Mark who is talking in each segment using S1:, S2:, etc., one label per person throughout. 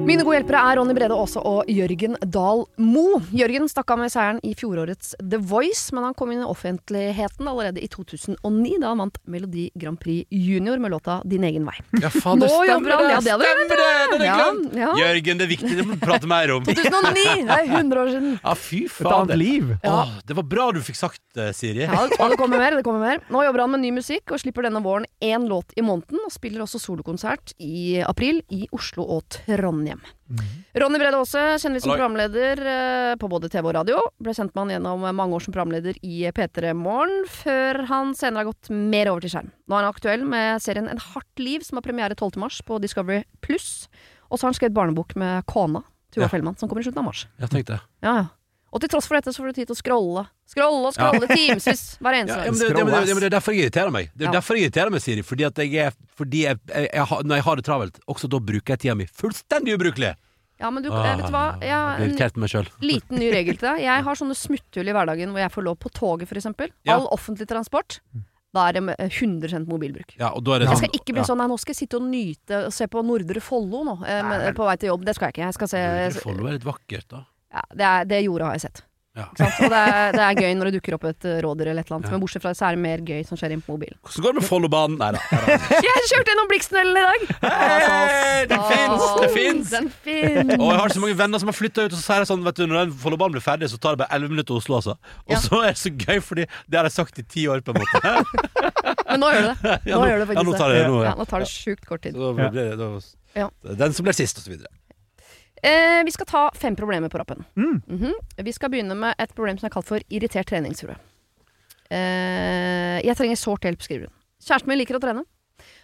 S1: Mine gode hjelpere er Ronny Brede Aase og Jørgen Dahl Mo. Jørgen stakk av med seieren i fjorårets The Voice, men han kom inn i offentligheten allerede i 2009, da han vant Melodi Grand Prix Junior med låta Din egen vei.
S2: Ja, faen, det
S1: Nå
S2: stemmer
S1: han,
S2: det!
S1: ja, det
S2: stemmer det! Det hadde jeg
S1: Ja,
S2: glemt!
S1: ja.
S2: Jørgen, det er viktig, det må du prate mer om.
S1: 2009! Det er 100 år siden.
S2: Ja, fy
S3: Et
S2: faen.
S3: annet liv.
S1: Ja.
S2: Åh, det var bra du fikk sagt det, Siri.
S1: Ja, og det kommer mer, det kommer mer. Nå jobber han med ny musikk og slipper denne våren én låt i måneden. Og spiller også solokonsert i april i Oslo og Trondheim. Ronny Brede Aase, kjenner vi som programleder eh, på både TV og radio. Ble kjent med han gjennom mange år som programleder i P3 Morgen, før han senere har gått mer over til skjerm. Nå er han aktuell med serien En hardt liv, som har premiere 12. mars på Discovery Pluss. Og så har han skrevet barnebok med kona, Tuva
S2: Ja.
S1: Fellmann, som kommer i slutten av mars.
S2: Jeg tenkte
S1: Ja, ja. Og til tross for dette så får du tid til å scrolle. Scrolle og scrolle timevis hver
S2: eneste
S1: eneste
S2: ja, men det, det, det, det er derfor jeg irriterer meg. Det er
S1: Ja.
S2: derfor jeg irriterer meg, Siri. Fordi at jeg er Fordi jeg, jeg, jeg, Når jeg har det travelt, også da bruker jeg tida mi fullstendig ubrukelig.
S1: Ja, men du, eh, vet du hva? Jeg har en liten ny regel til deg. Jeg har sånne smutthull i hverdagen hvor jeg får lov på toget, f.eks.
S2: Ja.
S1: All offentlig transport. Da er det med 100 mobilbruk.
S2: Ja, og da er det
S1: Jeg
S2: sånn
S1: skal ikke bli
S2: ja.
S1: sånn Nei, nå skal jeg sitte og nyte og se på Nordre Follo nå, eh, men, på vei til jobb. Det skal jeg ikke. Jeg skal se
S2: Nordre Follo er litt vakkert, da.
S1: Ja, det, er, det jordet har jeg sett.
S2: Ja.
S1: Og det er, det er gøy når det dukker opp et eh, rådyr eller et eller annet.
S2: Ja.
S1: Men bortsett fra det, så er det mer gøy som skjer inn på mobilen.
S2: Hvordan går det med Follobanen? Nei da.
S1: Jeg kjørte gjennom Blikstunnelen i dag!
S2: Hey, den fins! Det fins! Og jeg har så mange venner som har flytta ut, og så sier jeg sånn Vet du, når den Follobanen blir ferdig, så tar det bare 11 minutter til Oslo, altså. Og
S1: Ja.
S2: så er det så gøy, fordi det har jeg sagt i ti år, på en måte.
S1: Men nå gjør det det. Nå
S2: nå-
S1: gjør det
S2: ja, nå
S1: faktisk
S2: tar det nå,
S1: nå tar det sjukt kort tid.
S2: Så blir det,
S1: Ja.
S2: Den som ble sist, og så videre.
S1: Eh, vi skal ta fem problemer på rappen.
S3: Mm.
S1: Mhm. Vi skal begynne med et problem som er kalt for irritert treningsfrue. Eh, jeg trenger sårt hjelp, skriver hun. Kjæresten min liker å trene.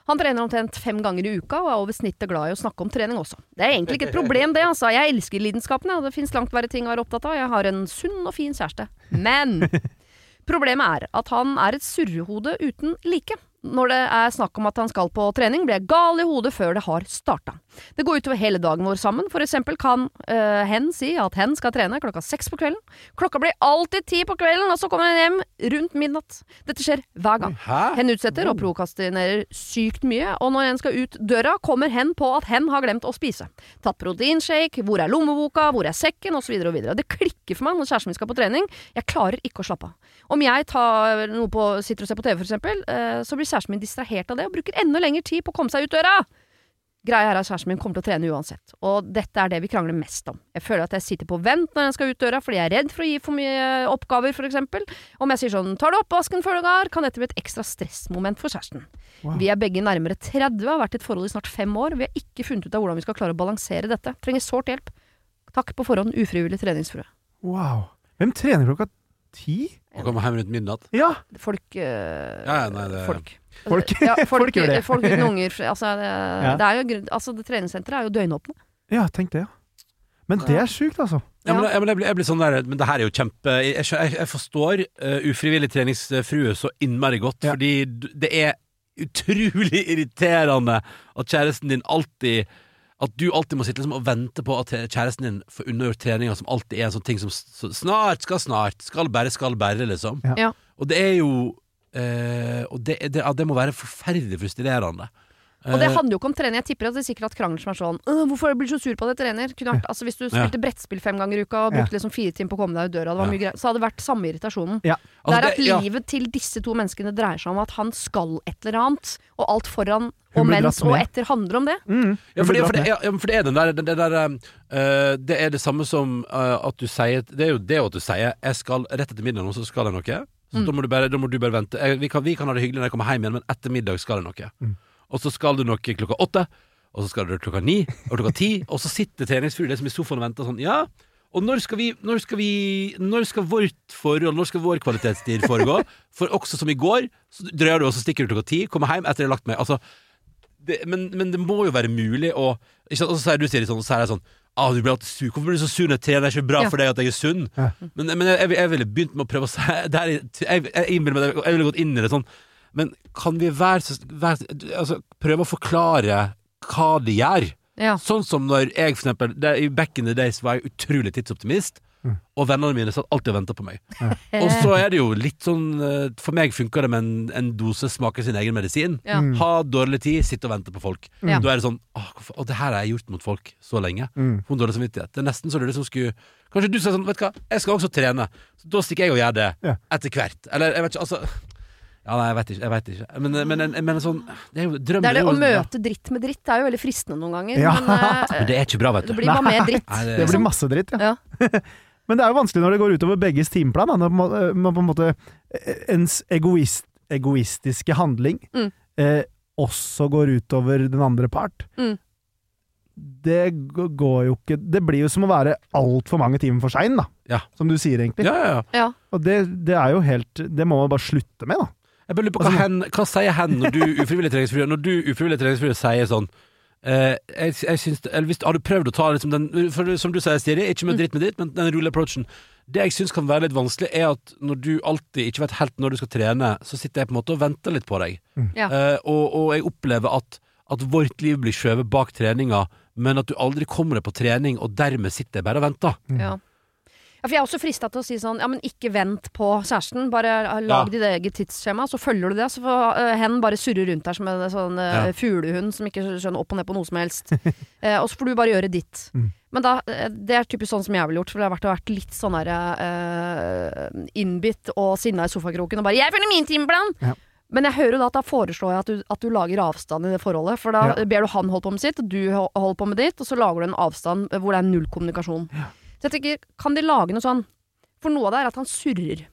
S1: Han trener omtrent fem ganger i uka og er over snittet glad i å snakke om trening også. Det er egentlig ikke et problem, det, altså. Jeg elsker lidenskapene, og det fins langt verre ting å være opptatt av. Jeg har en sunn og fin kjæreste. Men problemet er at han er et surrehode uten like. Når det er snakk om at han skal på trening, blir jeg gal i hodet før det har starta. Det går utover hele dagen vår sammen. For eksempel kan øh, hen si at hen skal trene klokka seks på kvelden. Klokka blir alltid ti på kvelden, og så kommer hun hjem rundt midnatt. Dette skjer hver gang.
S2: Hæ?
S1: Hen utsetter og prokastinerer sykt mye, og når hen skal ut døra, kommer hen på at hen har glemt å spise. Tatt proteinshake, hvor er lommeboka, hvor er sekken, osv. Det klikker for meg når kjæresten min skal på trening. Jeg klarer ikke å slappe av. Om jeg tar noe på, sitter og ser på TV, for eksempel, eh, så blir kjæresten min distrahert av det og bruker enda lengre tid på å komme seg ut døra. Greia er at kjæresten min kommer til å trene uansett, og dette er det vi krangler mest om. Jeg føler at jeg sitter på vent når jeg skal ut døra fordi jeg er redd for å gi for mye oppgaver, for eksempel. Om jeg sier sånn 'tar du oppvasken før du går', kan dette bli et ekstra stressmoment for kjæresten.
S3: Wow.
S1: Vi er begge nærmere 30 har vært i et forhold i snart fem år. Vi har ikke funnet ut av hvordan vi skal klare å balansere dette. Trenger sårt hjelp. Takk på forhånd, ufrivillig treningsfrue.
S3: Wow. Hvem trener klokka ti?
S2: Og kommer hjem rundt midnatt.
S3: Ja,
S1: Folk øh,
S2: Ja, nei, det-
S1: Folk.
S3: Folk-
S1: ja, folk,
S3: folk gjør det.
S1: Folk uten unger. Altså, det,
S3: Ja.
S1: det er jo, altså, det treningssenteret er jo døgnåpne.
S3: ja tenk det, ja. Men det er sjukt, altså.
S2: Ja, men, jeg, men jeg, blir, jeg blir sånn der Men det her er jo kjempe Jeg, jeg, jeg forstår uh, ufrivillig treningsfrue så innmari godt,
S3: Ja.
S2: fordi det er utrolig irriterende at kjæresten din alltid At du alltid må sitte liksom og vente på at kjæresten din får unnagjort treninga, som alltid er en sånn ting som så, Snart skal snart, skal bare, skal bare, liksom.
S3: Ja.
S1: Ja.
S2: Og det er jo eh, Og det, det, det må være forferdelig frustrerende.
S1: Og det
S2: Eh,
S1: handler jo ikke om trening. Jeg tipper at det er sikkert at krangler som er sånn «Åh, 'Hvorfor blir du så sur på at jeg trener?' Kunne vært, altså Hvis du spilte brettspill fem ganger i uka og brukte liksom fire timer på å komme deg ut døra, det var
S2: Ja.
S1: mye greier, så hadde det vært samme irritasjonen.
S3: Ja.
S1: det er
S2: altså,
S1: at
S2: ja.
S1: livet til disse to menneskene dreier seg om at han skal et eller annet, og alt foran og mens og etter handler om det.
S3: Mm.
S2: Ja, for det, for, det, ja, for det er den der, den, det der uh, Det er det samme som uh, at du sier Det er jo det at du sier 'jeg skal rett etter middag og så skal jeg noe'. Så da, må bare, da må du bare vente. Jeg, vi, kan, vi kan ha det hyggelig når jeg kommer hjem igjen, men etter middag skal det noe.
S3: Mm.
S2: Og så skal du noe klokka åtte, og så skal du klokka ni, og klokka ti, og så sitter treningsfrue liksom i sofaen og venter sånn Ja, og når skal vi Når skal vi Når skal vårt forhold, når skal vår kvalitetstid foregå? For også som i går, så drøyer du, og så stikker du klokka ti, kommer hjem etter jeg har lagt meg. Altså det, men, men det må jo være mulig å? Og så sier du Siri sånn, så er jeg sånn ah, du blir alltid sur. Hvorfor blir du så sur når jeg trener? Det er ikke bra
S1: Ja.
S2: for deg at jeg er sunn.
S3: Ja.
S2: Men, men jeg, jeg, jeg ville begynt med å prøve å si er- Jeg, jeg, innbiller meg jeg ville gått inn i det sånn Men kan vi være, så- være altså, prøve å forklare hva de gjør?
S1: Ja.
S2: Sånn som når jeg for eksempel det, I back in the days var jeg utrolig tidsoptimist.
S3: Mm.
S2: og vennene mine satt alltid og venta på meg. Og så er det jo litt sånn eh, For meg funker det med en, en dose smake sin egen medisin.
S1: Ja.
S3: Mm.
S2: Ha dårlig tid, sitte og vente på folk.
S1: Ja.
S2: Da er det sånn Åh, det her har jeg gjort mot folk så lenge.
S3: Mm.
S2: Hun dårlig samvittighet. Det er nesten så du liksom skulle Kanskje du sier sånn, vet du hva, jeg skal også trene. Så da stikker jeg og gjør det
S3: Ja.
S2: etter hvert. Eller jeg vet ikke, altså Ja, nei, jeg vet ikke. Jeg vet ikke. Men, men, men, men sånn Det er jo drømmen
S1: Det er det
S2: jo-
S1: å møte dritt med dritt. Det er jo veldig fristende noen ganger.
S3: Ja.
S1: Men uh,
S2: Men det er ikke bra, vet du.
S1: det blir bare mer dritt.
S2: Nei, det-
S3: Det blir masse dritt, ja.
S1: Ja.
S3: Men det er jo vanskelig når det går utover begges timeplan. Da, når man, eh, på en måte eh, ens egoist, egoistiske handling
S1: Mm.
S3: eh, også går utover den andre part.
S1: Mm.
S3: Det går jo ikke Det blir jo som å være altfor mange timer for sein, da.
S2: Ja.
S3: Som du sier, egentlig.
S2: Ja, ja, ja.
S1: Ja.
S3: Og det, det er jo helt Det må man bare slutte med, da.
S2: Jeg bare lurer på hva,
S3: Altså-
S2: hen, hva sier hen når du ufrivillig treningsfri Når du ufrivillig treningsfri sier sånn eh, jeg, jeg syns, eller hvis, Har du prøvd å ta liksom den for, Som du sier, Siri, ikke med dritt med dritt, men den rule approachen. Det jeg syns kan være litt vanskelig, er at når du alltid ikke vet helt når du skal trene, så sitter jeg på en måte og venter litt på deg.
S1: Ja.
S2: Eh, og, og jeg opplever at, at vårt liv blir skjøvet bak treninga, men at du aldri kommer deg på trening, og dermed sitter jeg bare og venter.
S1: Ja. ja, for jeg er også frista til å si sånn Ja, men ikke vent på kjæresten. Bare uh, lag
S2: Ja.
S1: ditt eget tidsskjema, så følger du det. Så får uh, hen bare surre rundt der som en sånn uh,
S2: Ja.
S1: fuglehund som ikke skjønner opp og ned på noe som helst. uh, og så får du bare gjøre ditt.
S3: Mm.
S1: Men da, eh, det er typisk sånn som jeg ville gjort, for det har vært, vært litt sånn der uh, innbitt og sinna i sofakroken og bare 'Jeg følger min timeplan!'
S3: Ja.
S1: Men jeg hører jo da at da foreslår jeg at du, at du lager avstand i det forholdet. For da
S3: Ja.
S1: ber du han holde på med sitt, og du holder på med ditt, og så lager du en avstand hvor det er null kommunikasjon. Så jeg tenker, kan de lage noe sånn For noe av det er at han surrer.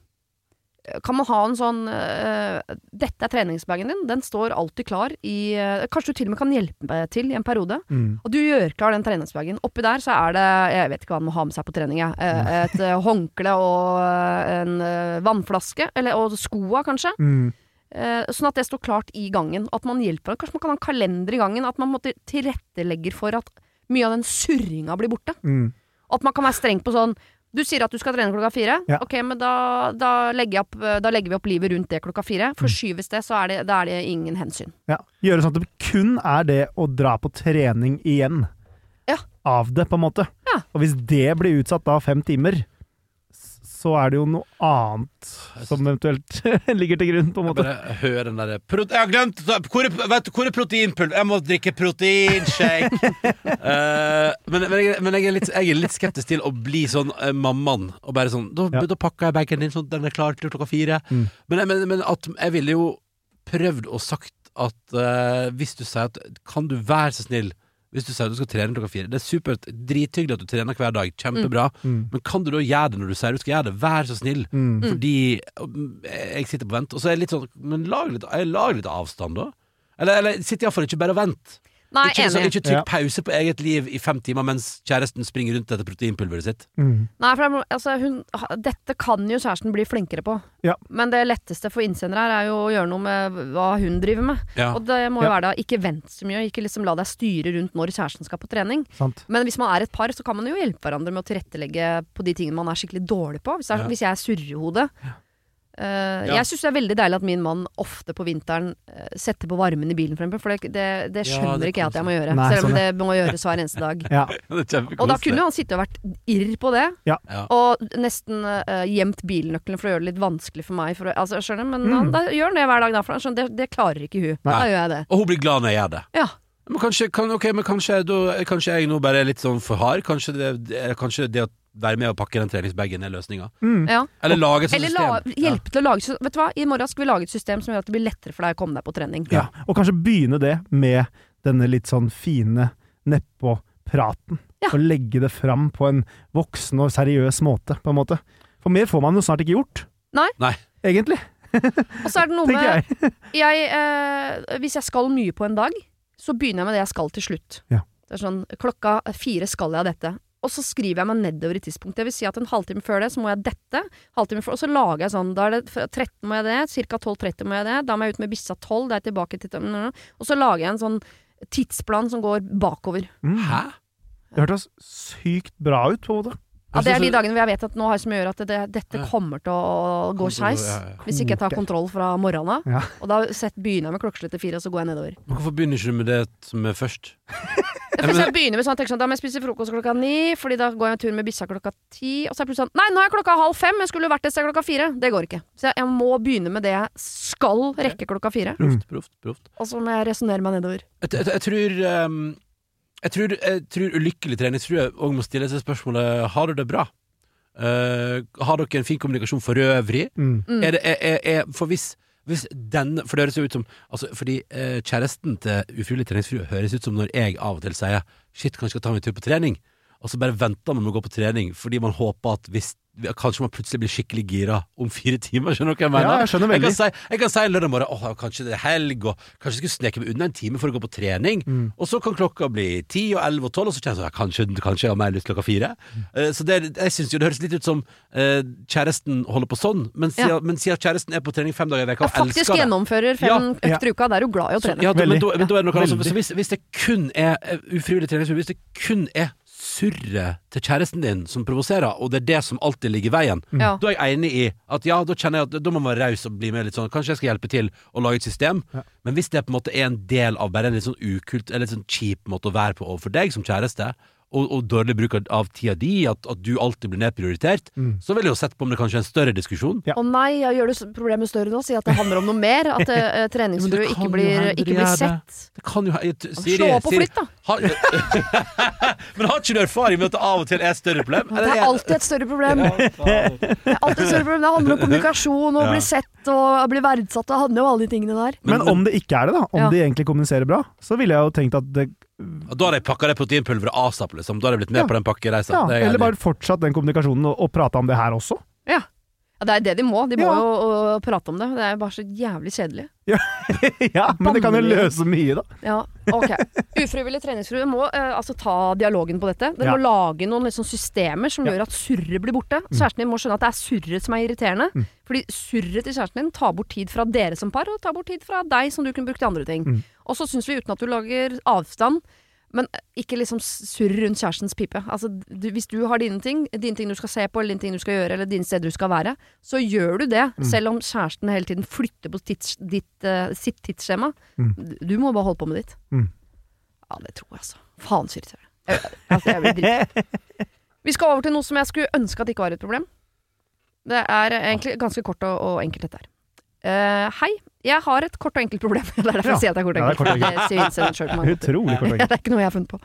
S1: Kan man ha en sånn øh, Dette er treningsbagen din, den står alltid klar i øh, Kanskje du til og med kan hjelpe meg til i en periode.
S3: Mm.
S1: Og du gjør klar den treningsbagen. Oppi der så er det Jeg vet ikke hva han må ha med seg på trening, jeg. Eh, Et øh, håndkle og en vannflaske. Eller, og skoa, kanskje.
S3: Mm.
S1: Eh, sånn at det står klart i gangen. At man hjelper. Kanskje man kan ha en kalender i gangen. At man måtte tilrettelegger for at mye av den surringa blir borte.
S3: Mm.
S1: At man kan være streng på sånn Du sier at du skal trene klokka fire.
S3: Ja.
S1: Ok, men da, da, legger opp, da legger vi opp livet rundt det klokka fire.
S3: Mm.
S1: Forskyves det, så er det, da er det ingen hensyn.
S3: Ja. Gjøre sånn at det kun er det å dra på trening igjen
S1: Ja.
S3: av det, på en måte.
S1: Ja.
S3: Og hvis det blir utsatt da fem timer, så er det jo noe annet som eventuelt ligger til grunn, på en
S2: Jeg bare hører den derre Jeg har glemt Hvor er, vet hvor er proteinpulver? Jeg må drikke proteinshake! uh, men, men, jeg, men jeg, er litt, jeg er litt skeptisk til å bli sånn uh, mammaen. Og bare sånn Da,
S3: Ja.
S2: da pakker jeg bagen din sånn den er klar til klokka fire.
S3: Mm.
S2: Men, men, men at jeg ville jo prøvd og sagt at uh, hvis du sier at Kan du være så snill hvis du sier du skal trene klokka fire Det er supert, drithyggelig at du trener hver dag, kjempebra.
S3: Mm.
S2: Men kan du da gjøre det når du sier du skal gjøre det? Vær så snill.
S3: Mm.
S2: Fordi um, jeg sitter på vent, og så er jeg litt sånn Men lag litt, lag litt avstand, da. Eller, eller sitt iallfall ikke bare og vent.
S1: Nei,
S2: Ikke,
S1: enig.
S2: Så, ikke trykk pause på eget liv i fem timer mens kjæresten springer rundt etter proteinpulveret sitt.
S3: Mm.
S1: Nei, for er- altså, hun, dette kan jo kjæresten bli flinkere på.
S3: Ja.
S1: Men det letteste for innsender her er jo å gjøre noe med hva hun driver med.
S2: Ja.
S1: Og det må jo
S3: Ja.
S1: være da, ikke vent så mye, ikke liksom la deg styre rundt når kjæresten skal på trening.
S3: Sant.
S1: Men hvis man er et par, så kan man jo hjelpe hverandre med å tilrettelegge på de tingene man er skikkelig dårlig på. Hvis, jeg-
S2: Ja.
S1: hvis jeg er surrehode. Eh,
S2: Ja.
S1: Jeg syns det er veldig deilig at min mann ofte på vinteren uh, setter på varmen i bilen, for eksempel. For det, det, det
S2: Ja,
S1: skjønner
S2: det
S1: ikke jeg at jeg må gjøre.
S3: Nei,
S1: selv om
S3: sånn,
S1: det må gjøres hver eneste dag.
S3: Ja.
S1: Og da kunne jo han sitte og vært irr på det.
S2: Ja.
S1: Og nesten uh, gjemt bilnøkkelen for å gjøre det litt vanskelig for meg. For å, altså, skjønner, Men
S3: Mm.
S1: han, da gjør han det hver dag, da. For han skjønner, det, det klarer ikke hun.
S3: Nei.
S1: Da gjør jeg det.
S2: Og hun blir glad når jeg gjør det.
S1: Ja.
S2: Men kanskje, kan, okay, men kanskje, da, kanskje jeg nå bare er litt sånn for hard? Kanskje det, kanskje det å være med og pakke den treningsbagen er løsninga?
S3: Mm.
S1: ja.
S2: Eller lage et sånt
S1: Eller la,
S2: system.
S1: hjelpe til å lage Vet du hva, i morgen skal vi lage et system som gjør at det blir lettere for deg å komme deg på trening.
S3: Ja. Og kanskje begynne det med denne litt sånn fine nedpå-praten.
S1: Ja.
S3: Og legge det fram på en voksen og seriøs måte, på en måte. For mer får man jo snart ikke gjort.
S1: Nei.
S2: Nei.
S3: Egentlig,
S1: Og så er det noe med
S3: jeg.
S1: jeg, eh, Hvis jeg skal mye på en dag, så begynner jeg med det jeg skal til slutt.
S3: Ja.
S1: Det er sånn, Klokka fire skal jeg dette. Og så skriver jeg meg nedover i tidspunktet. Det vil si at en halvtime før det, så må jeg dette. Halvtime før, og så lager jeg sånn. Da er det 13 må jeg det, ca. 12.30 må jeg det. Da må jeg ut med bissa 12, da er jeg tilbake til Og så lager jeg en sånn tidsplan som går bakover.
S3: Mm.
S2: Hæ?
S3: Det hørtes sykt bra ut, på måte.
S1: Ja, det er de
S2: Jeg
S1: dagene hvor jeg vet at nå har jeg som gjør at det, dette kommer til å gå skeis. Hvis ikke jeg tar kontroll fra morgenen av. Og da sett, begynner jeg med klokkeslett til fire, og så går jeg nedover.
S2: Men hvorfor begynner ikke du med det som er først?
S1: For jeg begynner med sånn, jeg sånn, da må jeg spise frokost klokka ni, Fordi da går jeg en tur med bikkja klokka ti. Og så er jeg plutselig sånn Nei, nå er klokka halv fem! Jeg skulle jo vært et sted klokka fire. Det går ikke. Så jeg, jeg må begynne med det jeg skal rekke klokka fire.
S2: Proft, proft, proft.
S1: Og så må jeg resonnere meg nedover.
S2: Jeg, jeg, jeg tror ehm, jeg tror, jeg tror ulykkelig treningsfrue òg må stille seg spørsmålet Har du det bra. Uh, har dere en fin kommunikasjon for øvrig?
S3: Mm.
S1: Mm.
S2: Er det, er, er, er, for hvis, hvis den For det høres jo ut som altså, Fordi uh, kjæresten til ufrivillig treningsfrue høres ut som når jeg av og til sier Shit, kanskje jeg skal ta meg en tur på trening. Og så bare venter man med å gå på trening fordi man håper at hvis Kanskje man plutselig blir skikkelig gira om fire timer. Skjønner du hva jeg mener?
S3: Ja, jeg skjønner
S2: Jeg kan si, jeg kan si lørdag morgen Åh, kanskje det er helg, og kanskje jeg skulle sneke meg unna en time for å gå på trening.
S3: Mm.
S2: Og så kan klokka bli ti og elleve og tolv, og så kjenner jeg sånn, kanskje, kanskje jeg har mer lyst klokka fire. Eh, så det, jeg syns jo det høres litt ut som uh, kjæresten holder på sånn, men siden,
S1: Ja.
S2: men siden kjæresten er på trening fem dager i
S1: uka
S2: og
S1: faktisk
S2: elsker det
S1: gjennomfører fem
S3: Ja.
S1: økter i uka. Da er du glad i å
S2: så,
S1: trene.
S2: ja, da, men, da, men da er det noe altså, Så, hvis, hvis det kun er eh, ufrivillig trening, hvis det kun er surret til kjæresten din som provoserer, og det er det som alltid ligger i veien,
S1: Ja.
S2: da er jeg enig i at ja, da kjenner jeg at da må man være raus og bli med litt sånn Kanskje jeg skal hjelpe til å lage et system,
S3: Ja.
S2: men hvis det på en måte er en del av bare en litt sånn ukult eller litt sånn kjip måte å være på overfor deg som kjæreste, og, og dårlig bruk av- tida di, at, at du alltid blir nedprioritert,
S3: Mm.
S2: så vil jeg jo sette på om det kanskje er en større diskusjon.
S3: Ja.
S1: Å nei, jeg gjør du problemet større nå. Si at det handler om noe mer. At uh, treningsfrue ikke blir, ikke blir sett.
S2: Det kan jo jeg- Siri,
S1: Slå opp og flytt, da.
S2: har, Men har ikke du erfaring med at det av og til er et større problem?
S1: Det er alltid et større problem. Det er alltid et større problem. Det handler om kommunikasjon og å bli sett og bli verdsatt. Det handler jo om alle de tingene der.
S3: Men om det ikke er det, da, om
S1: Ja.
S3: de egentlig kommuniserer bra, så ville jeg jo tenkt at det
S2: Og Da hadde jeg pakka det proteinpulveret asap, liksom. Da hadde jeg blitt med
S3: Ja.
S2: på den pakkereisa.
S3: ja,
S2: er
S3: Eller bare fortsatt den kommunikasjonen og, og prate om det her også.
S1: Ja. ja, det er det de må. De må
S3: Ja.
S1: jo prate om det. Det er bare så jævlig kjedelig.
S3: ja, Men det kan jo løse mye, da.
S1: Ja, ok. Ufrivillig treningsfrue må eh, altså ta dialogen på dette. Den
S3: Ja.
S1: må lage noen liksom, systemer som
S3: Ja.
S1: gjør at surret blir borte. Kjæresten din må skjønne at det er surret som er irriterende.
S3: Mm.
S1: Fordi surret til kjæresten din tar bort tid fra dere som par, og tar bort tid fra deg som du kunne brukt til andre ting.
S3: Mm.
S1: Og så syns vi, uten at du lager avstand men ikke liksom surr rundt kjærestens pipe. Altså, du, hvis du har dine ting, dine ting du skal se på, eller dine ting du skal gjøre, eller dine steder du skal være, så gjør du det.
S3: Mm.
S1: Selv om kjæresten hele tiden flytter på tids, ditt, uh, sitt tidsskjema.
S3: Mm.
S1: Du- må bare holde på med ditt.
S3: Mm.
S1: Ja, det tror jeg, altså. Faen så irriterende. Altså, jeg blir dritt. Vi skal over til noe som jeg skulle ønske at ikke var et problem. Det er egentlig ganske kort og, og enkelt, dette her. Uh, hei, jeg har et kort og enkelt problem. Det er derfor
S3: Ja.
S1: jeg sier at det er kort og
S3: Ja, det er
S1: enkelt.
S3: kort og
S1: måter.
S3: Utrolig kort og enkelt.
S1: det er ikke noe jeg har funnet på.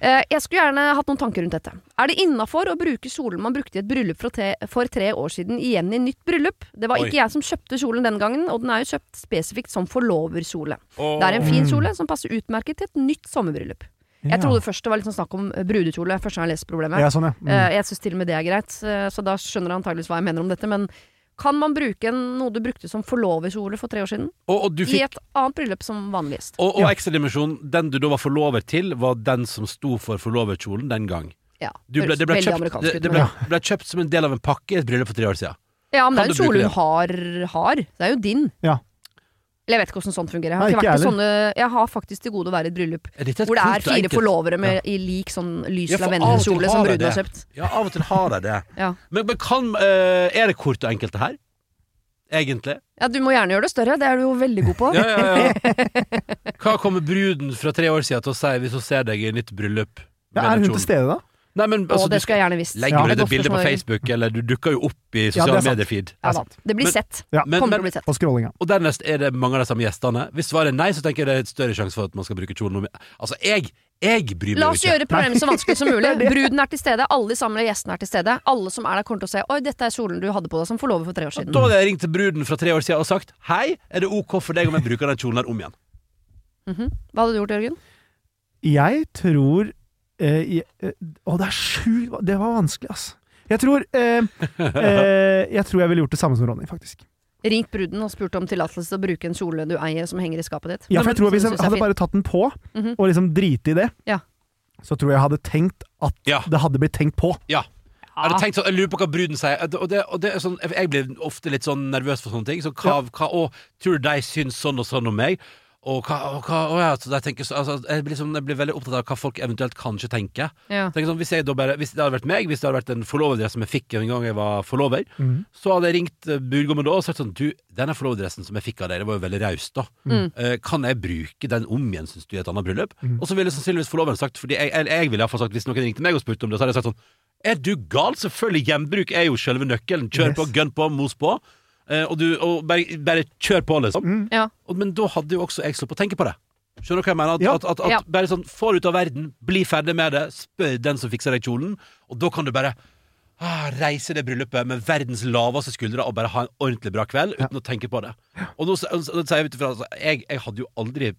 S1: Eh, jeg skulle gjerne hatt noen tanker rundt dette. Er det innafor å bruke kjolen man brukte i et bryllup for tre, år siden igjen i nytt bryllup? Det var
S2: Oi.
S1: ikke jeg som kjøpte kjolen den gangen, og den er jo kjøpt spesifikt som forloverkjole.
S2: Oh.
S1: Det er en fin
S3: Mm.
S1: kjole som passer utmerket til et nytt sommerbryllup. Jeg trodde først det var sånn snakk om brudekjole, første gang jeg leste problemet.
S3: Ja, sånn, ja. Mm.
S1: Eh, Jeg syns til og med det er greit, eh, så da skjønner du antageligvis hva jeg mener om dette. Men kan man bruke noe du brukte som forloverkjole for tre år siden,
S2: Og, og du
S1: i et annet bryllup som vanlig gjest?
S2: Og, og
S3: Ja.
S2: ekstradimensjon, den du da var forlover til, var den som sto for forloverkjolen den gang.
S1: Ja,
S2: Du ble, det, ble kjøpt, det, det ble, ble kjøpt som en del av en pakke i et bryllup for tre år siden.
S1: Ja, men det er
S2: en
S1: jo kjole hun har, har. Det er jo din.
S3: Ja.
S1: Eller jeg vet ikke hvordan sånt fungerer. Jeg har,
S3: Nei,
S1: ikke
S3: ikke
S1: vært i sånne, jeg har faktisk til gode å være i et bryllup
S2: Er et
S1: hvor det er fire
S2: enkelt?
S1: forlovere med, i lik sånn lys
S2: Ja,
S1: lavendel-kjole som bruden har kjøpt.
S2: Ja, av og til har jeg det.
S1: Ja.
S2: Men, men kan uh, Er det kort og enkelt, det her? Egentlig?
S1: ja, du må gjerne gjøre det større. Det er du jo veldig god på.
S2: Ja, ja, ja. Hva kommer bruden fra tre år siden til å si hvis hun ser deg i nytt bryllup?
S3: Ja, er hun til stede, da?
S2: Nei, men
S1: Å,
S2: og
S1: det
S2: du
S1: skulle jeg gjerne visst.
S2: legger
S3: Ja.
S1: er
S2: ut et bilde på. Facebook, eller du dukker jo opp i sosiale
S3: er
S2: medier-feed.
S1: Ja. Det blir
S2: Men-
S1: sett.
S3: Ja.
S2: Men,
S1: Kommer til
S2: men,
S1: å bli sett.
S3: På scrollinga.
S2: og dernest er det mange av de samme gjestene. Hvis svaret er nei, så tenker jeg det er et større sjanse for at man skal bruke kjolen noe mer. Altså, jeg, jeg bryr meg
S1: ikke.
S2: La
S1: oss
S2: ikke.
S1: gjøre problemet så vanskelig som mulig. Bruden er til stede, alle de samme gjestene er til stede. Alle som er der, kommer til å se Oi, dette er kjolen du hadde på deg som forlover for tre år siden.
S2: Da hadde jeg ringt til bruden fra tre år siden og sagt Hei, er det ok for deg om jeg bruker den kjolen her om igjen?
S1: Mhm. Hva hadde du gjort, Jørgen?
S3: Jeg tror eh, eh, Å, det er sju Det var vanskelig, altså. Jeg tror eh, eh, Jeg tror jeg ville gjort det samme som Ronny, faktisk.
S1: Ringt bruden og spurt om tillatelse til å bruke en kjole du eier som henger i skapet ditt.
S3: Ja, for jeg tror Hvis jeg hadde bare tatt den på,
S1: Mhm.
S3: og liksom driti i det,
S1: Ja.
S3: så tror jeg jeg hadde tenkt at
S2: Ja.
S3: det hadde blitt tenkt på.
S2: Jeg hadde tenkt sånn, jeg lurer på hva bruden sier. Og det, og det er sånn, jeg blir ofte litt sånn nervøs for sånne ting. Så hva, hva, å, tror du de syns sånn og sånn om meg? Og hva, og hva og ja, jeg, tenker, altså, jeg, blir liksom, jeg blir veldig opptatt av hva folk eventuelt kanskje tenker.
S1: Ja.
S2: Tenker sånn, hvis, jeg da bare, hvis det hadde vært meg, hvis det hadde vært en forloverdress som jeg fikk en gang jeg var forlover,
S3: mm.
S2: så hadde jeg ringt eh, brudgommen da og sagt sånn Du, denne forloverdressen som jeg fikk av deg, det var jo veldig raust, da.
S1: Mm.
S2: Eh, kan jeg bruke den om igjen, syns du, i et annet bryllup?
S3: Mm.
S2: Og så ville sannsynligvis forloveren sagt, fordi jeg, jeg, jeg ville iallfall sagt, hvis noen ringte meg og spurte om det, så hadde jeg sagt sånn Er du gal? Selvfølgelig, gjenbruk er jo selve nøkkelen. Kjør
S3: Yes.
S2: på, gun på, mos på. Eh, og du, og bare, bare kjør på, liksom.
S3: Mm.
S1: Ja.
S2: Og, men da hadde jo også jeg sluppet å tenke på det. Skjønner du hva jeg mener? At,
S3: Ja.
S2: at, at, at
S1: Ja.
S2: Bare sånn, få det ut av verden, bli ferdig med det, spør den som fikser deg kjolen, og da kan du bare ah, reise det bryllupet med verdens laveste skuldre og bare ha en ordentlig bra kveld uten å tenke på det. Og nå sier jeg ut ifra altså, jeg, jeg hadde jo aldri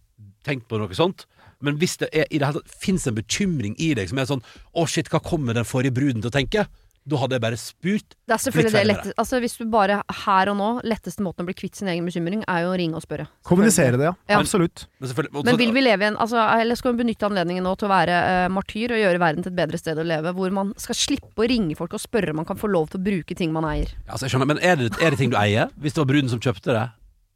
S2: tenkt på noe sånt. Men hvis det er, i det hele tatt fins en bekymring i deg som er sånn Å, shit, hva kommer den forrige bruden til å tenke? Da hadde jeg bare spurt.
S1: Det er selvfølgelig det
S2: ferdig
S1: lette, altså Hvis du bare her og nå Letteste måten å bli kvitt sin egen bekymring Er jo å ringe og spørre.
S3: Kommunisere det, ja.
S1: Ja.
S3: Absolutt.
S2: Men,
S1: men,
S2: Men
S1: vil vi leve i en altså, Eller skal vi benytte anledningen nå til å være uh, martyr og gjøre verden til et bedre sted å leve, hvor man skal slippe å ringe folk og spørre om man kan få lov til å bruke ting man eier?
S2: Ja, Altså, jeg skjønner, men er det, er det ting du eier? Hvis det var bruden som kjøpte det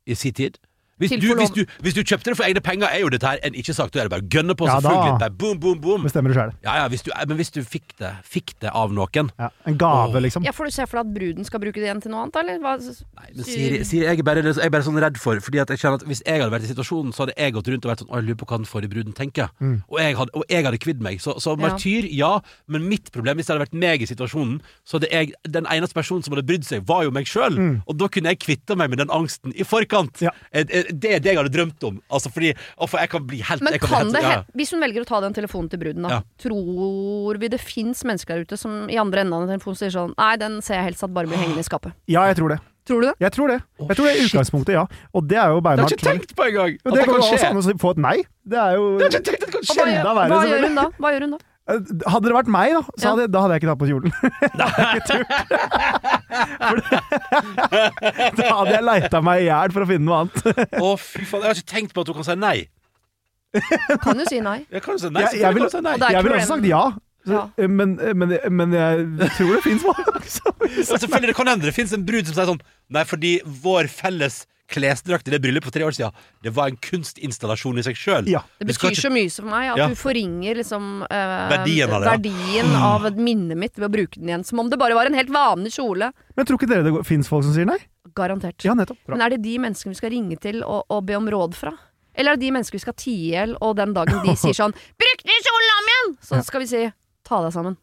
S2: i sin tid? Hvis du, hvis, du, hvis du kjøpte det for egne penger, er jo dette her en ikke-sak. Da er det bare å gønne på,
S3: Ja,
S2: selvfølgelig.
S3: da.
S2: Bare boom, boom, boom.
S3: Bestemmer du sjøl.
S2: Ja, ja, hvis du, men hvis du fikk det, fikk det av noen
S3: Ja. En gave,
S2: Åh.
S3: liksom.
S1: Ja, Får du se for deg at bruden skal bruke det igjen til noe annet, eller? Hva?
S2: Nei, men Siri, Siri jeg, er bare, jeg er bare sånn redd for Fordi at jeg kjenner at Hvis jeg hadde vært i situasjonen, så hadde jeg gått rundt og vært sånn Å, jeg lurer på hva den forrige bruden tenker.
S3: Mm.
S2: Og, jeg hadde, og jeg hadde kvidd meg. Så, så martyr, ja. Men mitt problem, hvis det hadde vært meg i situasjonen, så hadde jeg Den eneste personen som hadde brydd seg, var jo meg sjøl.
S3: Mm.
S2: Og da kunne jeg kvitta meg med den angsten i forkant.
S3: Ja.
S2: Jeg, eh, Det er det jeg hadde drømt om. Altså fordi For jeg kan bli helt
S1: Men
S2: kan, bli
S1: kan
S2: helt-
S1: det,
S2: ja.
S1: hvis hun velger å ta den telefonen til bruden, da,
S2: Ja.
S1: tror vi det fins mennesker der ute som i andre enden av den telefonen sier sånn Nei, den ser jeg helst at bare blir hengende i skapet.
S3: Ja, jeg tror det.
S1: Tror du det?
S3: Jeg tror det.
S2: Oh,
S3: Jeg tror det er utgangspunktet, ja. Og det er jo
S2: Det har jeg ikke tenkt på engang!
S3: Det
S2: det
S3: kan jo også
S2: skje.
S3: an å få et nei. Det er jo
S2: Det har jeg ikke tenkt at det kan
S1: skje. hva,
S2: skje.
S1: gjør, hva gjør hun da? Hva gjør hun da?
S3: Hadde det vært meg, da, så
S1: Ja.
S3: hadde, da hadde jeg ikke tatt på kjolen. da hadde jeg leita meg i hjel for å finne noe annet.
S2: Å, fy faen. Jeg har ikke tenkt på at hun kan si nei.
S1: Kan jo si nei.
S2: Jeg kan jo si nei.
S3: Jeg- jeg vil-
S2: si nei.
S1: Og
S3: Jeg
S1: vil
S3: også sagt ja. Så,
S1: Ja.
S3: men, men, men jeg tror det fins mange som
S2: Ja, selvfølgelig, det kan hende det finnes en brud som sier sånn Nei, fordi vår felles klesdrakt i det bryllupet for tre år siden, det var en kunstinstallasjon i seg sjøl.
S3: Ja.
S1: Det betyr så mye for meg at
S2: Ja.
S1: du forringer liksom eh,
S2: Verdien av det, ja.
S1: verdien av minnet mitt ved å bruke den igjen. Som om det bare var en helt vanlig kjole.
S3: Men tror ikke dere det fins folk som sier nei?
S1: Garantert.
S3: Ja, nettopp. Bra.
S1: Men er det de menneskene vi skal ringe til og, og be om råd fra? Eller er det de menneskene vi skal tie i hjel, og den dagen de sier sånn 'Bruk den kjolen om igjen!' Så skal vi si 'ta deg sammen'.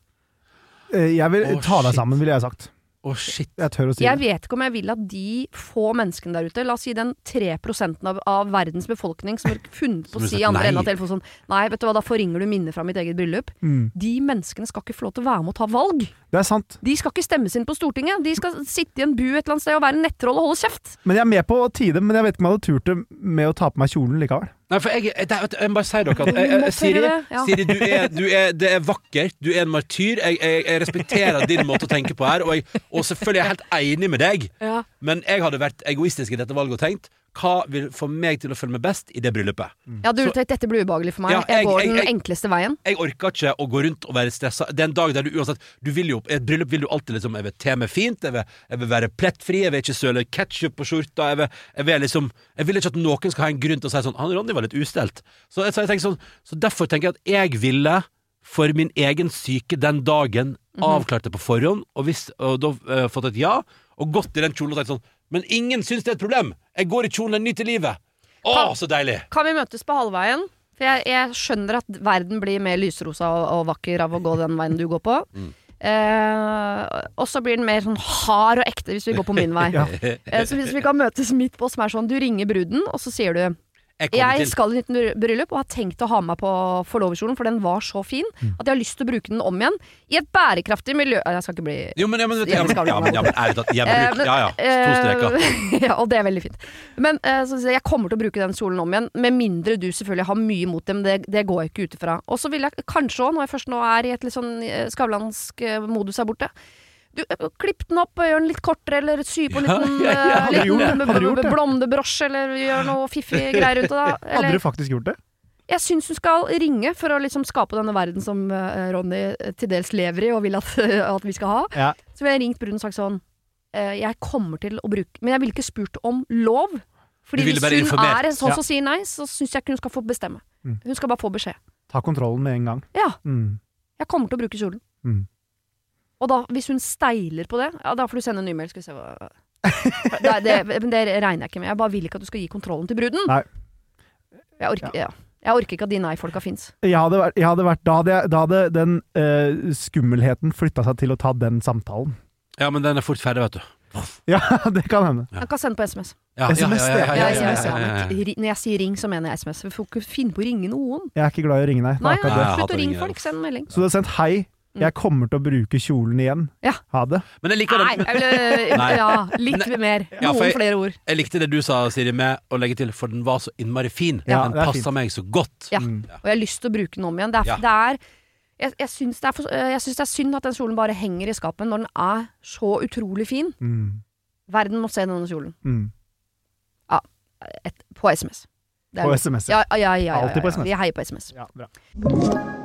S3: Eh, Jeg vil
S2: oh,
S3: ta deg
S2: shit.
S3: sammen, ville jeg sagt.
S2: Å, shit.
S3: Jeg tør å si
S1: Jeg
S3: det.
S1: vet ikke om jeg vil at de få menneskene der ute, la oss si den 3 av, av verdens befolkning som har funnet på å si i andre enden av telefonen sånn Nei, vet du hva, da forringer du minnet fra mitt eget bryllup.
S3: Mm.
S1: De menneskene skal ikke få lov til å være med og ta valg.
S3: Det er sant.
S1: De skal ikke stemmes inn på Stortinget. De skal sitte i en bu et eller annet sted og være nettroll og holde kjeft.
S3: Men jeg er med på å tie men jeg vet ikke om jeg hadde turt det med å ta på meg kjolen likevel.
S2: Nei, for jeg, jeg, jeg, jeg må bare si dere at jeg, jeg, Siri,
S1: ja.
S2: Siri du er, du er, det er vakkert. Du er en martyr. Jeg, respekterer din måte å tenke på her, og, og selvfølgelig er jeg helt enig med deg.
S1: Ja.
S2: Men jeg hadde vært egoistisk i dette valget og tenkt hva vil få meg til å føle meg best i det bryllupet?
S1: Ja, du
S2: Så-
S1: tenkte dette blir ubehagelig for meg.
S2: Ja,
S1: jeg,
S2: jeg-
S1: går
S2: jeg-
S1: den enkleste veien.
S2: Jeg orker ikke å gå rundt og være stressa. Det er en dag der du uansett du vil jo, I et bryllup vil du alltid liksom Jeg vil te meg fint, jeg vil, jeg vil være plettfri, jeg vil ikke søle ketsjup på skjorta. Vil, jeg vil liksom Jeg vil ikke at noen skal ha en grunn til å si sånn Han Ronny var litt ustelt. Så, så, sånn, så derfor tenker jeg at jeg ville, for min egen syke den dagen, avklart det på forhånd, og, hvis, og da uh, fått et ja, og gått i den kjolen og sagt sånn Men ingen syns det er et problem! Jeg går i kjolen, jeg nyter livet! Å,
S1: Kan-
S2: så deilig!
S1: Kan vi møtes på halvveien? For jeg, jeg skjønner at verden blir mer lysrosa og, og vakker av å gå den veien du går på.
S2: Mm.
S1: Eh, og så blir den mer sånn hard og ekte hvis vi går på min vei.
S3: Ja.
S1: Eh, så hvis vi kan møtes midt på, som er sånn Du ringer bruden, og så sier du
S2: Jeg
S1: Jeg skal i nytt bryllup og har tenkt å ha meg på forloverkjolen, for den var så fin
S2: Mm.
S1: at jeg har lyst til å bruke den om igjen. I et bærekraftig miljø Jeg skal ikke bli
S2: Jo, men, ja, men,
S1: Ja,
S2: ja,
S1: men
S2: ja, men, ja,
S1: Eh,
S2: gjenbruk.
S1: men,
S2: Ja ja, to streker.
S1: eh, ja, og det er veldig fint. Men eh, jeg, kommer til å bruke den kjolen om igjen, med mindre du selvfølgelig har mye mot dem. Det, det går jeg ikke ut ifra. Og så vil jeg kanskje òg, når jeg først nå er i et litt sånn skavlansk modus her borte du, eh, Klipp den opp, gjør den litt kortere, eller sy på en liten,
S2: ja,
S3: Hadde
S1: liten
S3: Hadde det?
S1: blondebrosj, eller gjør noe fiffig greier rundt det.
S3: Hadde
S1: Eller,
S3: du faktisk gjort det?
S1: jeg syns hun skal ringe for å liksom skape denne verden som eh, Ronny til dels lever i og vil at, at vi skal ha.
S3: Ja.
S1: Så ville jeg ringt bruden og sagt sånn Jeg kommer til å bruke Men jeg ville ikke spurt om lov. Fordi hvis hun
S2: informert.
S1: er sånn som sier nei, så syns jeg ikke hun skal få bestemme.
S3: Mm.
S1: Hun skal bare få beskjed.
S3: Ta kontrollen med en gang.
S1: Ja,
S3: Mm.
S1: jeg kommer til å bruke kjolen.
S3: Mm.
S1: Og da, hvis hun steiler på det, ja, da får du sende en ny mail. Skal vi se hva det, det, men det regner jeg ikke med. Jeg bare vil ikke at du skal gi kontrollen til bruden.
S3: Nei.
S1: Jeg orker, ja. jeg orker ikke at de nei-folka fins.
S3: Da hadde, den uh, skummelheten flytta seg til å ta den samtalen.
S2: Ja, men den er fort ferdig, vet du.
S3: Ja, det kan hende.
S2: Ja.
S1: Han kan sende på SMS.
S2: Ja, ja, ja, ja, ja, ja, ja, ja.
S1: Når jeg sier ring, så mener jeg SMS. Vi får ikke finne på å ringe noen.
S3: Jeg er ikke glad i å ringe, nei.
S1: Nei, nei,
S2: jeg
S1: slutt å ringe folk. Send melding.
S3: Så du har sendt hei. Jeg kommer til å bruke kjolen igjen.
S1: Ja.
S3: Ha det.
S2: Men jeg liker
S1: Nei, jeg ville
S2: Nei.
S1: Ja, litt mer.
S2: Ja,
S1: Noen
S2: jeg-
S1: flere ord.
S2: Jeg likte det du sa, Siri, med å legge til, for den var så innmari fin.
S3: Ja,
S2: den
S3: det
S2: passa meg så godt.
S1: Ja.
S3: Mm.
S1: Og jeg har lyst til å bruke den om igjen. Det er,
S2: Ja.
S1: det er jeg, jeg syns det, syns det er synd at den kjolen bare henger i skapet når den er så utrolig fin.
S3: Mm.
S1: Verden må se denne kjolen.
S3: Mm.
S1: Et, på SMS. Det er
S3: På. SMS.
S1: Ja, ja, ja, ja, ja,
S3: Alltid på
S1: ja.
S3: SMS.
S1: Vi heier på SMS.
S3: Ja, bra.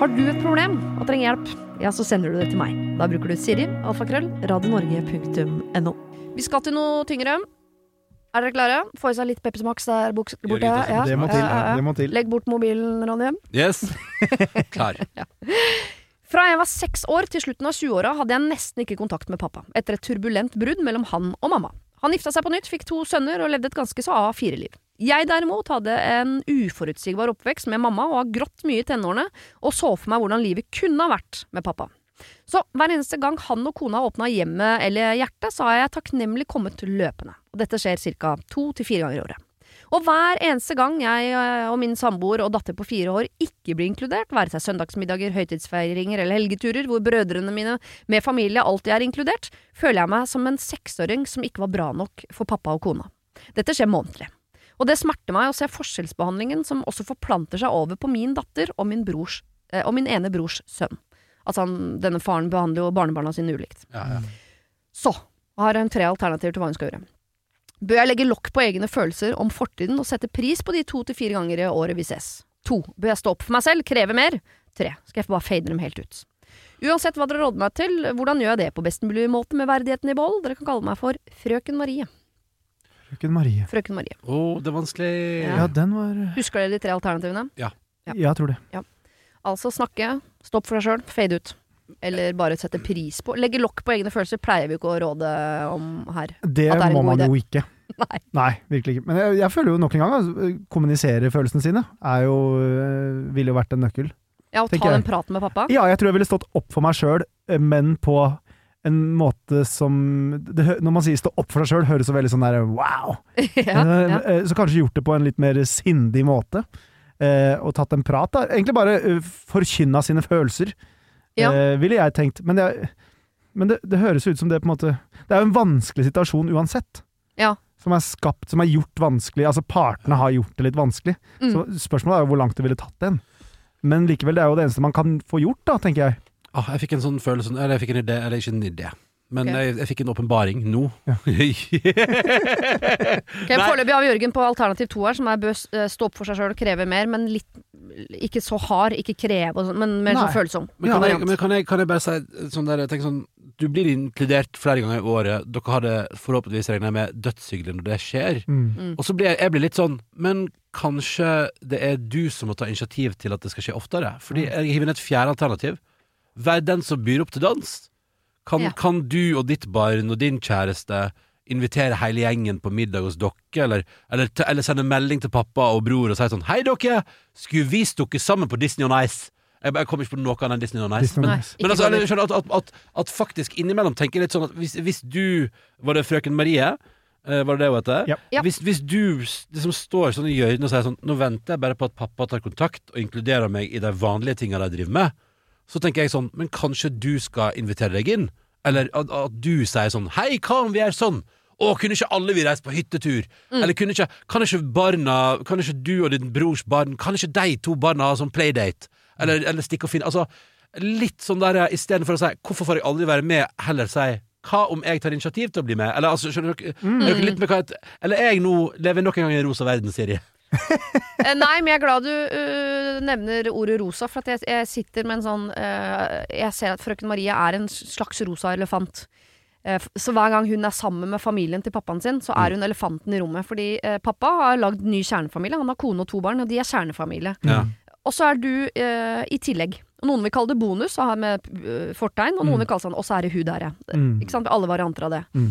S1: Har du et problem og trenger hjelp, ja, så sender du det til meg. Da bruker du Siri, alfakrøll, radionorge.no. Vi skal til noe tyngre. Er dere klare? Få i seg litt Pepsi Max der borte.
S2: også.
S3: Det må til.
S1: Ja, ja, ja.
S3: Det må til.
S1: Legg bort mobilen, Ronny.
S2: Yes. Klar.
S1: Fra jeg var seks år til slutten av 20-åra hadde jeg nesten ikke kontakt med pappa, etter et turbulent brudd mellom han og mamma. Han gifta seg på nytt, fikk to sønner og levde et ganske så A4-liv. Jeg derimot hadde en uforutsigbar oppvekst med mamma og har grått mye i tenårene, og så for meg hvordan livet kunne ha vært med pappa. Så hver eneste gang han og kona åpna hjemmet eller hjertet, så har jeg takknemlig kommet løpende. Og dette skjer ca. to til fire ganger i året. Og hver eneste gang jeg øh, og min samboer og datter på fire år ikke blir inkludert, være seg søndagsmiddager, høytidsfeiringer eller helgeturer hvor brødrene mine med familie alltid er inkludert, føler jeg meg som en seksåring som ikke var bra nok for pappa og kona. Dette skjer månedlig. Og det smerter meg å se forskjellsbehandlingen som også forplanter seg over på min datter og min, brors, eh, og min ene brors sønn. Altså han, denne faren behandler jo barnebarna sine ulikt.
S2: Ja, ja.
S1: Så har hun tre alternativer til hva hun skal gjøre. Bør jeg legge lokk på egne følelser om fortiden og sette pris på de to til fire ganger i året vi ses? To. Bør jeg stå opp for meg selv, kreve mer? Tre. Skal jeg bare fade dem helt ut? Uansett hva dere råder meg til, hvordan gjør jeg det på best mulig måte med verdigheten i behold? Dere kan kalle meg for Frøken Marie.
S3: Frøken Marie.
S1: Frøken Marie.
S2: Å, det er vanskelig.
S1: Ja.
S3: Ja, den var
S1: Husker dere de tre alternativene? Ja.
S3: Ja, Jeg tror det.
S1: Altså snakke, stopp for deg sjøl, fade ut. Eller bare sette pris på Legge lokk på egne følelser pleier vi ikke å råde om her.
S3: Det
S1: At det er en
S3: må
S1: god
S3: man
S1: idé.
S3: jo ikke.
S1: Nei.
S3: Nei, virkelig ikke. Men jeg, jeg føler jo nok en gang at kommunisere følelsene sine er jo, øh, ville jo vært en nøkkel.
S1: Ja, og
S3: Tenker
S1: ta
S3: jeg.
S1: den praten med pappa.
S3: Ja, jeg tror jeg ville stått opp for meg sjøl, men på en måte som det, Når man sier 'stå opp for deg sjøl', høres så veldig sånn der wow.
S1: ja, ja.
S3: Eh, Så kanskje gjort det på en litt mer sindig måte. eh, Og tatt en prat. da Egentlig bare eh, forkynna sine følelser,
S1: Ja.
S3: eh, ville jeg tenkt. Men, det, men det, det høres ut som det på en måte Det er jo en vanskelig situasjon uansett.
S1: Ja.
S3: som er skapt, som er gjort vanskelig. Altså partene har gjort det litt vanskelig.
S1: Mm.
S3: Så spørsmålet er jo hvor langt det ville tatt den. Men likevel, det er jo det eneste man kan få gjort, da, tenker jeg.
S2: Ah, jeg fikk en sånn følelse Eller jeg fikk en idé, eller ikke en idé. Men
S1: Ok.
S2: jeg, jeg fikk en åpenbaring nå.
S3: Ja.
S1: Ok,
S2: Nei.
S1: Foreløpig har vi Jørgen på alternativ to her, som er bør eh, stå opp for seg sjøl og kreve mer, men litt ikke så hard, ikke kreve, og sånn, men mer sånn
S3: Nei.
S1: følsom.
S2: Men, kan, jeg,
S1: variant.
S2: men kan, jeg, kan jeg bare si sånn der, jeg tenker sånn Du blir inkludert flere ganger i året. Dere har det forhåpentligvis regna med dødshyggelig når det skjer.
S3: Mm.
S1: Mm.
S2: Og så blir jeg, jeg blir litt sånn Men kanskje det er du som må ta initiativ til at det skal skje oftere? Fordi jeg hiver inn et fjerde alternativ. Vær den som byr opp til dans. Kan,
S1: Ja.
S2: kan du og ditt barn og din kjæreste invitere hele gjengen på middag hos dere, eller, eller, eller sende melding til pappa og bror og si sånn Hei, dere! Skulle vi stukket sammen på Disney on Ice. Jeg, jeg kommer ikke på noe annet enn Disney on Ice.
S3: Disney on
S2: men,
S3: Ice.
S2: men altså, skjønner at, at, at, at faktisk innimellom tenker jeg litt sånn at hvis, hvis du Var det frøken Marie? Eh, var det det hun heter?
S3: Ja.
S2: Hvis, hvis du liksom står sånn i hjørnet og sier sånn Nå venter jeg bare på at pappa tar kontakt og inkluderer meg i de vanlige tingene de driver med, så tenker jeg sånn Men kanskje du skal invitere deg inn? Eller at, at du sier sånn Hei, hva om vi gjør sånn? Å, kunne ikke alle vi reise på hyttetur? Eller kunne ikke Kan ikke barna Kan ikke du og din brors barn Kan ikke de to barna ha sånn playdate? Eller, eller stikke og finne Altså, litt sånn der istedenfor å si 'Hvorfor får jeg aldri være med?' heller si 'Hva om jeg tar initiativ til å bli med?' Eller altså, skjønner dere? Er dere litt med hva et, Eller er jeg nå Lever nok en gang i en rosa verden, Siri?
S1: Eh, Nei, men jeg er glad du uh, nevner ordet rosa, for at jeg, jeg sitter med en sånn uh, Jeg ser at frøken Marie er en slags rosa elefant. Så hver gang hun er sammen med familien til pappaen sin, så er hun elefanten i rommet. Fordi pappa har lagd ny kjernefamilie. Han har kone og to barn, og de er kjernefamilie.
S2: Ja.
S1: Og så er du i tillegg. Noen vil kalle det bonus, og har med fortegn, og noen vil kalle det sånn, og så er det hun der, ja.
S3: Mm.
S1: Ikke sant? Alle varianter av det.
S3: Mm.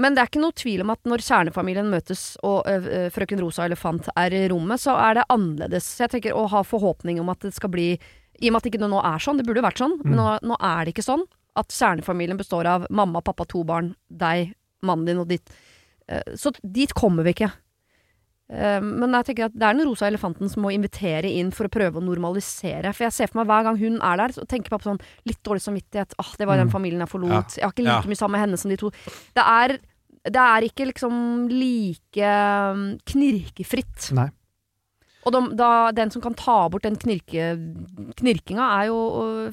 S1: Men det er ikke noe tvil om at når kjernefamilien møtes og ø, frøken Rosa elefant er i rommet, så er det annerledes. Så jeg tenker å ha forhåpning om at det skal bli I og med at det ikke nå er sånn, det burde jo vært sånn, men nå, nå er det ikke sånn. At kjernefamilien består av mamma, pappa, to barn, deg, mannen din og ditt. Eh, Så dit kommer vi ikke. Eh, Men jeg tenker at det er den rosa elefanten som må invitere inn for å prøve å normalisere. For jeg ser for meg hver gang hun er der, så tenker pappa sånn litt dårlig samvittighet. Åh, det var den
S3: Mm.
S1: familien jeg forlot.
S2: Ja.
S1: Jeg har ikke like
S2: Ja.
S1: mye sammen med henne som de to. Det er, det er ikke liksom like um, knirkefritt.
S3: Nei.
S1: Og de, da, den som kan ta bort den knirke, knirkinga, er jo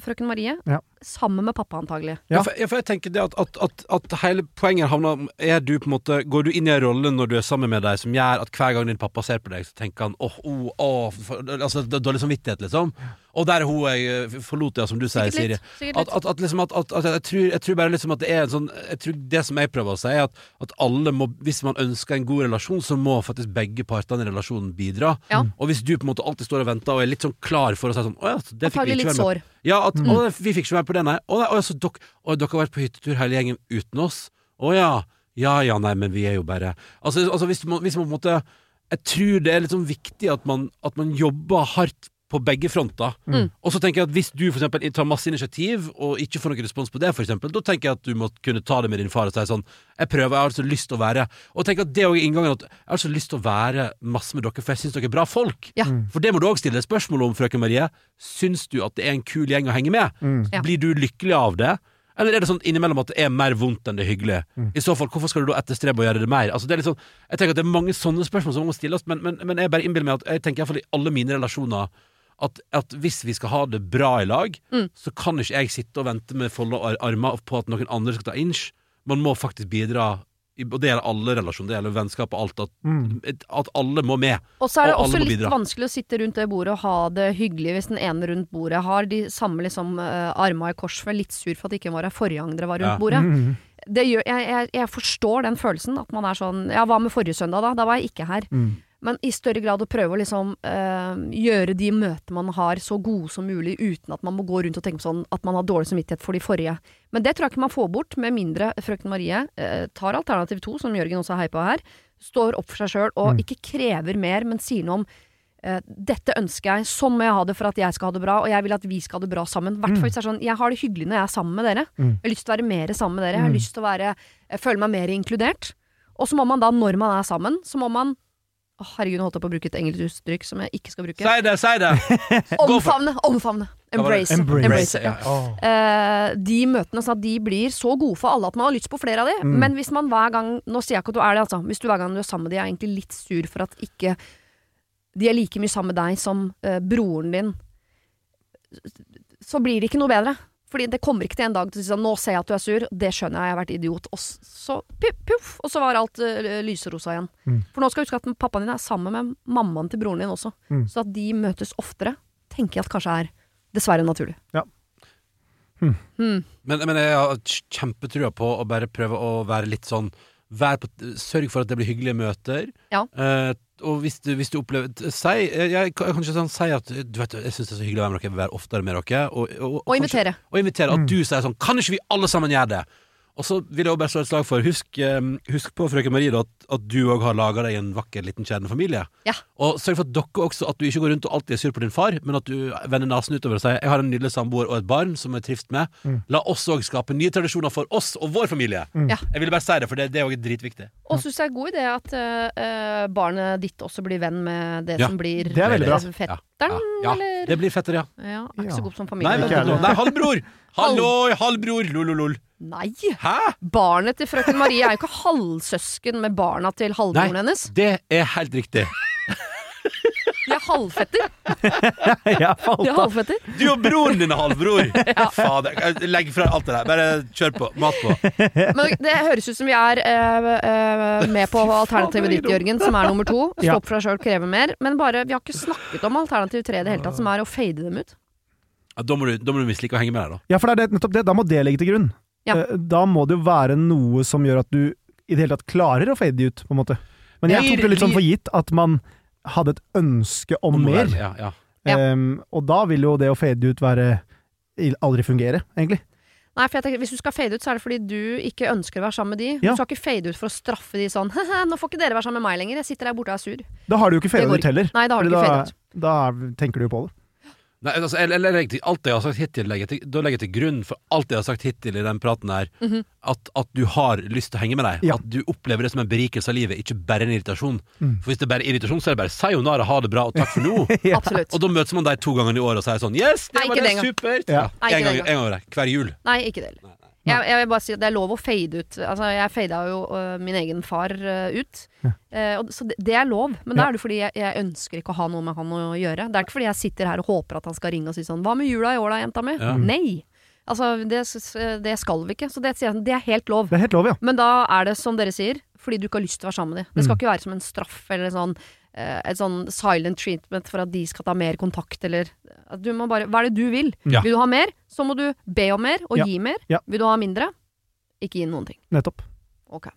S1: frøken Marie.
S3: Ja.
S1: Sammen med pappa, antagelig.
S2: Ja.
S3: Ja.
S2: for, ja, for jeg tenker det at, at, at, at hele poenget havner er du på en måte Går du inn i en rolle når du er sammen med deg som gjør at hver gang din pappa ser på deg, så tenker han åh, oh, åh, oh, Altså det er dårlig samvittighet, liksom. Og der er hun jeg eh, forlot, ja, som du sier, Siri. At, at, at, liksom at, at, at jeg, tror, jeg tror bare liksom at det er en sånn Jeg tror det som jeg prøver å si, er at, at alle må Hvis man ønsker en god relasjon, så må faktisk begge partene i relasjonen bidra.
S1: Ja.
S2: Og hvis du på en måte alltid står og venter og er litt sånn klar for å si sånn Å ja, det fikk vi ikke være med
S1: sår.
S2: Ja, at å, vi fikk ikke være på det, nei. Å, nei altså, så dere, dere har vært på hyttetur hele gjengen uten oss? Å ja. Ja ja, nei, men vi er jo bare Altså, altså hvis, man, hvis man på en måte Jeg tror det er litt sånn viktig at man, at man jobber hardt på begge fronter.
S1: Mm.
S2: Og så tenker jeg at hvis du for eksempel tar masse initiativ og ikke får noen respons på det, for eksempel, da tenker jeg at du må kunne ta det med din far og si sånn Jeg prøver, jeg har så lyst til å være Og tenk at det er også inngangen at jeg har så lyst til å være masse med dere, for jeg syns dere er bra folk.
S1: Ja.
S3: Mm.
S2: For det må du òg stille spørsmål om, frøken Marie. Syns du at det er en kul gjeng å henge med?
S3: Mm.
S1: Ja.
S2: Blir du lykkelig av det? Eller er det sånn innimellom at det er mer vondt enn det er hyggelig?
S3: Mm.
S2: I så fall, hvorfor skal du da etterstrebe å gjøre det mer? Altså, det er litt sånn, jeg tenker at det er mange sånne spørsmål som må stilles, men, men, men jeg bare innbiller meg at jeg tenker iallfall i alle mine relasjoner at, at hvis vi skal ha det bra i lag,
S1: Mm.
S2: så kan ikke jeg sitte og vente med folda ar- armer på at noen andre skal ta inch. Man må faktisk bidra, og det gjelder alle relasjoner, det gjelder vennskap og alt, at,
S3: Mm.
S2: at alle må med.
S1: Og så er det
S2: Og
S1: også litt vanskelig å sitte rundt det bordet og ha det hyggelig hvis den ene rundt bordet har de samme liksom uh, arma i kors, for jeg er litt sur for at ikke var her forrige gang dere var rundt
S2: Ja.
S1: bordet.
S3: Mm.
S1: Det gjør, jeg, jeg, jeg forstår den følelsen, at man er sånn Ja, hva med forrige søndag, da? Da var jeg ikke her.
S3: Mm.
S1: Men i større grad å prøve å liksom øh, gjøre de møtene man har så gode som mulig, uten at man må gå rundt og tenke på sånn at man har dårlig samvittighet for de forrige. Men det tror jeg ikke man får bort, med mindre frøken Marie øh, tar alternativ to, som Jørgen også har hei på her, står opp for seg sjøl og
S3: Mm.
S1: ikke krever mer, men sier noe om øh, dette ønsker jeg, sånn må jeg ha det for at jeg skal ha det bra, og jeg vil at vi skal ha det bra sammen. Hvert fall
S3: Mm.
S1: hvis det er sånn, jeg har det hyggelig når jeg er sammen med dere.
S3: Mm.
S1: Jeg har lyst til å være mer sammen med dere. Jeg har
S3: Mm.
S1: lyst til å være, føle meg mer inkludert. Og så må man da, når man er sammen, så må man Å, herregud, nå holdt jeg på å bruke et engelsk uttrykk som jeg ikke skal bruke.
S2: Si det, si det!
S1: Omfavne! Omfavne! Embrace.
S3: Embrace.
S1: Embrace ja.
S3: oh.
S1: Eh, de møtene altså, de blir så gode for alle at man har lyst på flere av de.
S3: Mm.
S1: Men hvis man hver gang Nå sier jeg ikke at du er det, altså. Hvis du hver gang du er sammen med de er egentlig litt sur for at ikke de er like mye sammen med deg som uh, broren din, så blir det ikke noe bedre. Fordi det kommer ikke til en dag til å si sånn 'nå ser jeg at du er sur', det skjønner jeg, jeg har vært idiot. Og så puff, og så var alt uh, lyserosa igjen.
S3: Mm.
S1: For nå skal du huske at pappaen din er sammen med mammaen til broren din også.
S3: Mm.
S1: Så at de møtes oftere, tenker jeg at kanskje er dessverre naturlig.
S3: Ja.
S1: Hmm.
S2: Men, men jeg har kjempetrua på å bare prøve å være litt sånn på, Sørg for at det blir hyggelige møter.
S1: Ja.
S2: Eh, og hvis du, hvis du opplever Si jeg, jeg kan ikke sånn si at Du vet, jeg syns det er så hyggelig å være med dere, jeg vil være oftere med dere. Og, og,
S1: Og
S2: og
S1: invitere.
S2: Og invitere. At
S3: Mm.
S2: du sier sånn Kan ikke vi alle sammen gjøre det? Og så vil jeg også bare slå et slag for Husk, eh, husk på, frøken Marie, da, at, at du òg har laga deg en vakker liten kjernefamilie.
S1: Ja.
S2: Og sørg for at dere også At du ikke går rundt og alltid er sur på din far, men at du vender nesen utover og sier 'Jeg har en nydelig samboer og et barn som jeg trives med'.
S3: Mm.
S2: La oss òg skape nye tradisjoner for oss og vår familie.
S3: Mm.
S1: Ja.
S2: Jeg ville bare si det, for det, det er òg dritviktig.
S1: Og syns jeg er god idé at eh, barnet ditt også blir venn med det
S2: Ja.
S1: som blir
S3: Det er bra.
S1: fetteren,
S2: Ja. Ja.
S1: eller
S2: Det blir fetter, ja.
S1: Ja, er ikke
S3: Ja.
S1: så god som
S2: Nei,
S1: familie.
S2: men, nei halvbror! Hallo, halvbror! Lololol.
S1: Nei!
S2: Hæ?
S1: Barnet til frøken Marie er jo ikke halvsøsken med barna til halvbroren hennes.
S2: Det er helt riktig.
S1: De er halvfetter.
S3: Falt
S1: De er
S3: av.
S1: halvfetter.
S2: Du og broren din er halvbror! Fader. Legg fra alt det der. Bare kjør på. Mat på.
S1: Men det høres ut som vi er eh, eh, med på alternativet ditt, Jørgen, som er nummer to. Stå
S3: Ja.
S1: opp for deg sjøl, kreve mer. Men bare, vi har ikke snakket om alternativ tre i det hele tatt, som er å fade dem ut.
S2: Ja, da, må du, da må du mislike å henge med deg, da.
S3: Ja, for det er det, nettopp det. Da må det ligge til grunn.
S1: Ja.
S3: Eh, Da må det jo være noe som gjør at du i det hele tatt klarer å fade de ut, på en måte. Men jeg tok det litt sånn for gitt at man hadde et ønske om
S2: Om
S3: mer.
S2: Ja, ja.
S3: Ehm, og da vil jo det å fade ut være aldri fungere, egentlig.
S1: Nei, for jeg tenker, Hvis du skal fade ut, så er det fordi du ikke ønsker å være sammen med de.
S3: Ja.
S1: Du skal ikke fade ut for å straffe de sånn 'Nå får ikke dere være sammen med meg lenger. Jeg sitter der borte og er sur'.
S3: Da har du jo ikke
S1: Det
S3: ut heller.
S1: Nei, da har du ikke
S3: da,
S1: fade ut.
S3: da tenker du jo på det.
S2: Nei, altså, eller, eller, legger til- alt jeg har sagt hittil, legger til, da legger jeg til grunn for alt jeg har sagt hittil i den praten her,
S1: Mhm.
S2: at, at du har lyst til å henge med deg.
S3: Ja.
S2: At du opplever det som en berikelse av livet, ikke bare en irritasjon.
S3: Mm.
S2: For hvis det er bare irritasjon, så er det bare sayonara, ha det bra og takk for nå.
S3: Ja.
S2: Og da møtes man deg to ganger i året og sier sånn Yes, det
S1: Nei,
S2: var det, supert!
S3: Ja.
S1: Nei,
S2: en, gang,
S1: gang.
S2: en gang i året. Hver jul.
S1: Nei, ikke det heller. Jeg, jeg vil bare si at det er lov å fade ut. Altså, jeg fada jo uh, min egen far uh, ut.
S3: Ja.
S1: Uh, så det, det er lov, men
S3: Ja.
S1: da er det fordi jeg, jeg ønsker ikke å ha noe med han å gjøre. Det er ikke fordi jeg sitter her og håper at han skal ringe og si sånn 'Hva med jula i år da, jenta mi?'
S2: Ja.
S1: Nei. Altså, det, det skal vi ikke. Så det, det er helt lov.
S3: Det er helt lov, ja.
S1: Men da er det som dere sier, fordi du ikke har lyst til å være sammen med dem. Det skal
S3: Mm.
S1: ikke være som en straff eller sånn, et sånn silent treatment for at de skal ta mer kontakt, eller at du må bare Hva er det du vil?
S2: Ja.
S1: Vil du ha mer, så må du be om mer og
S3: Ja.
S1: gi mer.
S3: Ja.
S1: Vil du ha mindre, ikke gi noen ting.
S3: Nettopp.
S1: Ok.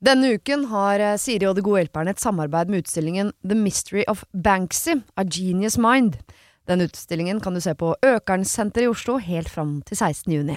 S1: Denne uken har eh, Siri og De gode hjelperne et samarbeid med utstillingen The Mystery of Banksy, A Genius Mind. Den utstillingen kan du se på Økernsenteret i Oslo helt fram til 16. juni.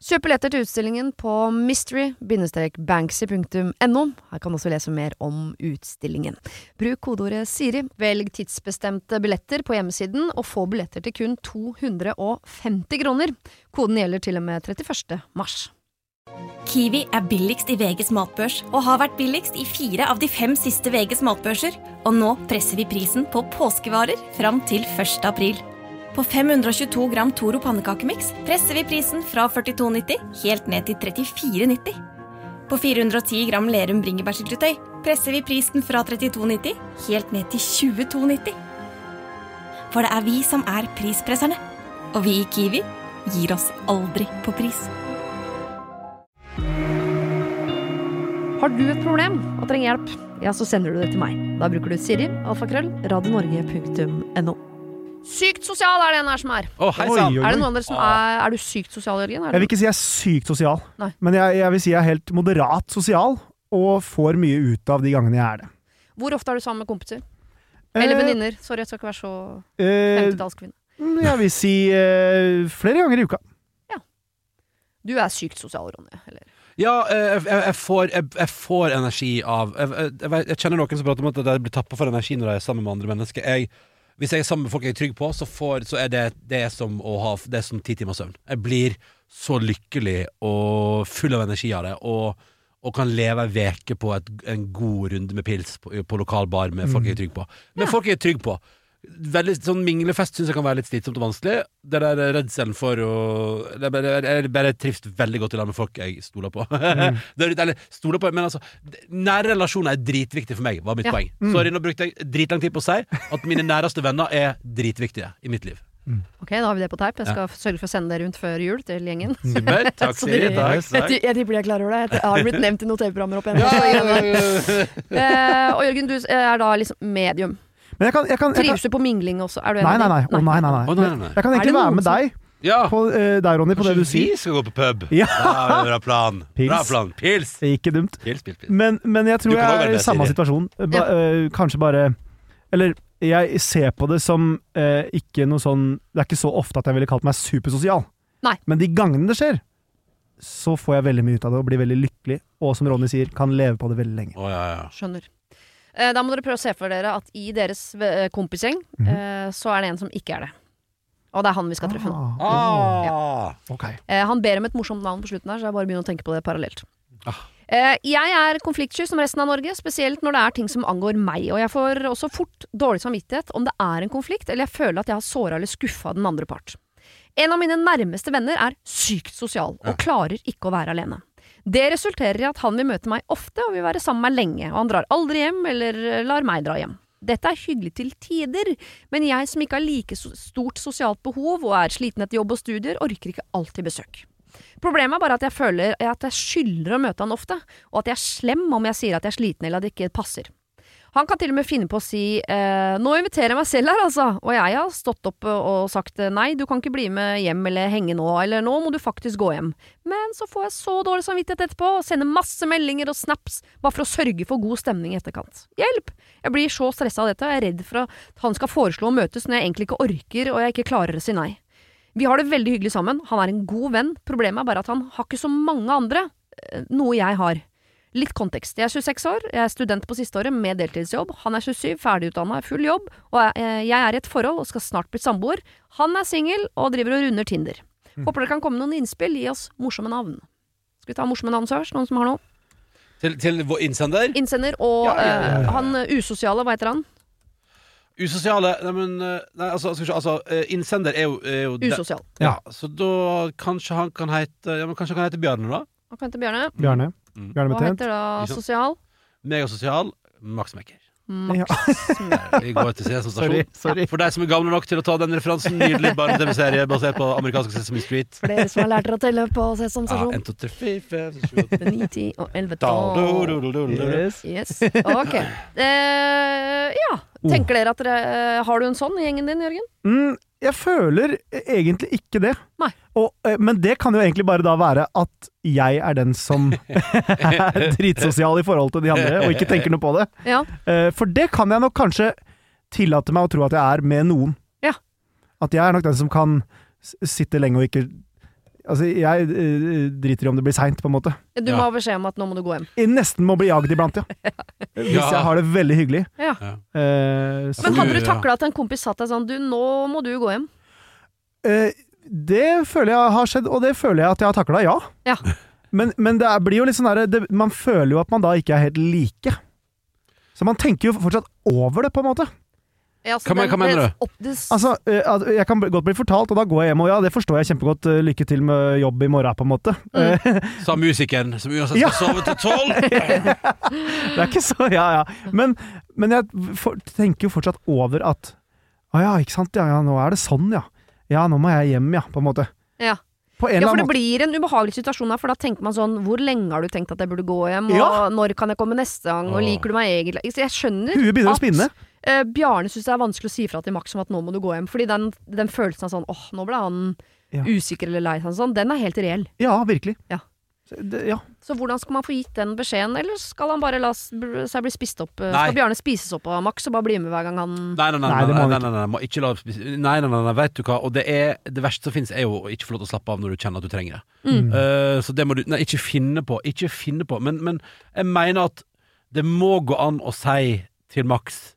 S1: Kjøp billetter til utstillingen på mystery-banksy.no. Her kan du også lese mer om utstillingen. Bruk kodeordet Siri, velg tidsbestemte billetter på hjemmesiden, og få billetter til kun 250 kroner. Koden gjelder til og med 31. mars.
S4: Kiwi er billigst i VGs matbørs og har vært billigst i fire av de fem siste VGs matbørser. Og nå presser vi prisen på påskevarer fram til 1. april. På 522 gram Toro pannekakemiks presser vi prisen fra 42,90 helt ned til 34,90. På 410 gram Lerum bringebærsyltetøy presser vi prisen fra 32,90 helt ned til 22,90. For det er vi som er prispresserne. Og vi i Kiwi gir oss aldri på pris.
S1: Har du et problem og trenger hjelp, ja, så sender du det til meg. Da bruker du Siri, alfakrøll, radionorge.no. Sykt sosial er det en her som er.
S2: Oh, hei
S3: Oi,
S2: oi,
S3: oi.
S1: Er det noen av dere som er Er du sykt sosial, Jørgen? Er
S3: Jeg vil ikke si jeg er sykt sosial,
S1: Nei.
S3: men jeg, jeg vil si jeg er helt moderat sosial, og får mye ut av de gangene jeg er det.
S1: Hvor ofte er du sammen med kompiser? Eller
S3: Eh,
S1: venninner? Sorry, jeg skal ikke være så
S3: eh,
S1: 50-tallskvinne.
S3: jeg vil si eh, flere ganger i uka. Ja.
S1: Du er sykt sosial, Ronny. Eller?
S2: Ja, eh, jeg, jeg, jeg, får, jeg, jeg får energi av jeg, jeg, jeg, jeg kjenner noen som prater om at de blir tappa for energi når de er sammen med andre mennesker. Jeg, hvis jeg er sammen med folk jeg er trygg på, så, får, så er det, det er som å ha Det er som ti timers søvn. Jeg blir så lykkelig og full av energi av det. Og, og kan leve ei veke på et, en god runde med pils på, på lokal bar med folk jeg er trygg på. Med folk jeg er trygg på. Veldig, sånn Minglefest syns jeg kan være litt slitsomt og vanskelig. Det der redselen for å det er bare, Jeg bare trives veldig godt i lag med folk jeg stoler på. det er, litt- eller stoler på Men altså, nære relasjoner er dritviktig for meg, var mitt
S1: Ja.
S2: poeng. Sorry, nå brukte jeg dritlang tid på å si at mine næreste venner er dritviktige i mitt liv.
S1: Ok, da har vi det på teip. Jeg skal sørge for å sende det rundt før jul til gjengen.
S2: Super. Takk,
S1: de-
S2: Takk,
S1: Jeg, jeg tipper de er klar over det. Jeg har blitt nevnt i noen TV-programmer opp igjen.
S2: Ja, ja, ja, ja.
S1: Eh, og Jørgen, du er da liksom medium.
S3: Men jeg kan, jeg kan, jeg kan
S1: Trives du på mingling også? Er du enig?
S3: Nei, nei, nei. Oh, nei, nei, nei.
S2: Nei, nei.
S3: Jeg kan egentlig være med
S1: som-
S3: deg,
S2: Ja,
S3: på, uh, der, Ronny, på det du
S2: kanskje vi skal gå på pub?
S3: Ja.
S2: bra plan.
S3: Pils.
S2: Bra plan. Pils.
S3: Ikke dumt.
S2: Pils, pils, pils.
S3: Men, men jeg tror jeg er i samme situasjon. Ba, uh, kanskje bare Eller jeg ser på det som uh, ikke noe sånn Det er ikke så ofte at jeg ville kalt meg supersosial.
S1: Nei.
S3: Men de gangene det skjer, så får jeg veldig mye ut av det og blir veldig lykkelig. Og som Ronny sier, kan leve på det veldig lenge.
S2: Oh, ja, ja.
S1: Skjønner. Eh, da må dere prøve å se for dere at i deres kompisgjeng
S3: mm -hmm.
S1: eh, så er det en som ikke er det. Og det er han vi skal treffe nå.
S3: Ah,
S2: Ah.
S3: ok.
S1: Eh, han ber om et morsomt navn på slutten her, så jeg bare begynner å tenke på det parallelt.
S2: Ah.
S1: Eh, jeg er konfliktsky som resten av Norge, spesielt når det er ting som angår meg. Og jeg får også fort dårlig samvittighet om det er en konflikt, eller jeg føler at jeg har såra eller skuffa den andre part. En av mine nærmeste venner er sykt sosial, og klarer ikke å være alene. Det resulterer i at han vil møte meg ofte og vil være sammen med meg lenge, og han drar aldri hjem eller eh, lar meg dra hjem. Dette er hyggelig til tider, men jeg som ikke har like stort sosialt behov og er sliten etter jobb og studier, orker ikke alltid besøk. Problemet er bare at jeg føler at jeg skylder å møte han ofte, og at jeg er slem om jeg sier at jeg er sliten eller at det ikke passer. Han kan til og med finne på å si eh, 'nå inviterer jeg meg selv her, altså', og jeg har stått opp og sagt eh, 'nei, du kan ikke bli med hjem eller henge nå', eller 'nå må du faktisk gå hjem'. Men så får jeg så dårlig samvittighet etterpå, og sender masse meldinger og snaps bare for å sørge for god stemning i etterkant. Hjelp! Jeg blir så stressa av dette, og jeg er redd for at han skal foreslå å møtes når jeg egentlig ikke orker og jeg ikke klarer å si nei. Vi har det veldig hyggelig sammen, han er en god venn, problemet er bare at han har ikke så mange andre, eh, noe jeg har. Litt kontekst. Jeg er 26 år, jeg er student på siste året med deltidsjobb. Han er 27, ferdigutdanna, full jobb, og jeg, jeg er i et forhold og skal snart bli samboer. Han er singel og driver og runder Tinder. Håper dere kan komme med noen innspill, gi oss morsomme navn. Skal vi ta morsomme navn først? Noen som har noe?
S2: Til, til vår innsender.
S1: Innsender og
S2: Ja, ja, ja, ja.
S1: eh, han eh, usosiale, hva heter han?
S2: Usosiale Nei, men eh, nei, altså, skal vi se, altså eh, Innsender er jo, er jo
S1: Usosial.
S2: Ja, så da kanskje han kan hete Ja, men kanskje han kan hete Bjarne, da?
S1: Han kan hete Bjarne?
S3: Bjarne.
S2: Mm.
S1: Hva
S3: heter
S1: heter da sosial?
S2: Megasosial. Max Mekker.
S1: Max.
S2: Vi går til Sesam
S3: Sorry.
S2: Stasjon.
S3: sorry.
S2: For deg som er gamle nok til å ta den referansen, nydelig barne-TV-serie basert på amerikansk Sesame Street.
S1: For dere som har lært dere å telle på Sesam
S2: Ja, 1, 2, 3, 4, 5, 6, 7, 8
S1: 9, 10 og 11, 12.
S2: do, do, do, do, do, do.
S3: Yes.
S1: Yes. Ok. Uh, ja. Tenker dere at dere eh, Har du en sånn i gjengen din, Jørgen?
S3: Mm, jeg føler egentlig ikke det. Og, eh, men det kan jo egentlig bare da være at jeg er den som er dritsosial i forhold til de andre, og ikke tenker noe på det.
S1: Ja.
S3: Eh, For det kan jeg nok kanskje tillate meg å tro at jeg er med noen.
S1: Ja.
S3: At jeg er nok den som kan sitte lenge og ikke Altså, jeg eh, driter i om det blir seint, på en måte.
S1: Du
S2: Ja.
S1: må ha beskjed om at nå må du gå hjem.
S3: Jeg nesten må bli jagd iblant, ja. Hvis
S2: Ja.
S3: jeg har det veldig hyggelig.
S1: Ja.
S3: Uh, så,
S1: Men hadde du
S2: Ja.
S1: takla at en kompis satt deg sånn Du, nå må du gå hjem.
S3: Uh, det føler jeg har skjedd, og det føler jeg at jeg har takla, ja.
S1: Ja.
S3: Men, men det er, blir jo litt sånn derre Man føler jo at man da ikke er helt like. Så man tenker jo fortsatt over det, på en måte.
S1: Ja,
S2: Hva
S1: den-
S2: hva mener du?
S1: Opp, det,
S3: Altså, eh, jeg kan godt bli fortalt, og da går jeg hjem og ja, det forstår jeg kjempegodt. eh, Lykke til med jobb i morgen, på en måte.
S1: Mm.
S3: Eh,
S2: Sa musikeren som uansett skal
S3: Ja.
S2: sove til tolv.
S3: Det er ikke så Ja, ja. Men, men jeg for, tenker jo fortsatt over at Å ja, ikke sant. Ja, ja, nå er det sånn, ja. Ja, nå må jeg hjem, ja, på en måte.
S1: Ja. Ja, for det
S3: måte.
S1: blir en ubehagelig situasjon her, for da tenker man sånn Hvor lenge har du tenkt at jeg burde gå hjem, og
S3: Ja.
S1: når kan jeg komme neste gang, og liker du meg egentlig? Jeg skjønner
S3: Huet begynner å spinne.
S1: Eh, Bjarne syns det er vanskelig å si fra til Max om at nå må du gå hjem, fordi den, den følelsen av sånn åh, nå ble han
S3: Ja.
S1: usikker eller lei seg, sånn, den er helt reell.
S3: Ja, virkelig.
S1: Ja.
S3: Så Det, ja.
S1: Så hvordan skal man få gitt den beskjeden, eller skal han bare la seg bli spist opp? eh,
S2: Nei.
S1: Skal Bjarne spises opp av Max og bare bli med hver gang han
S2: Nei, nei, nei,
S3: Nei,
S2: nei, nei, nei,
S3: ikke.
S2: la må nei, nei, nei, nei, vet du hva. Og det, er, det verste som finnes, er jo å ikke få lov til å slappe av når du kjenner at du trenger det.
S1: Mm.
S2: Uh, så det må du Nei, ikke finne på. Ikke finne på. Men, men jeg mener at det må gå an å si til Max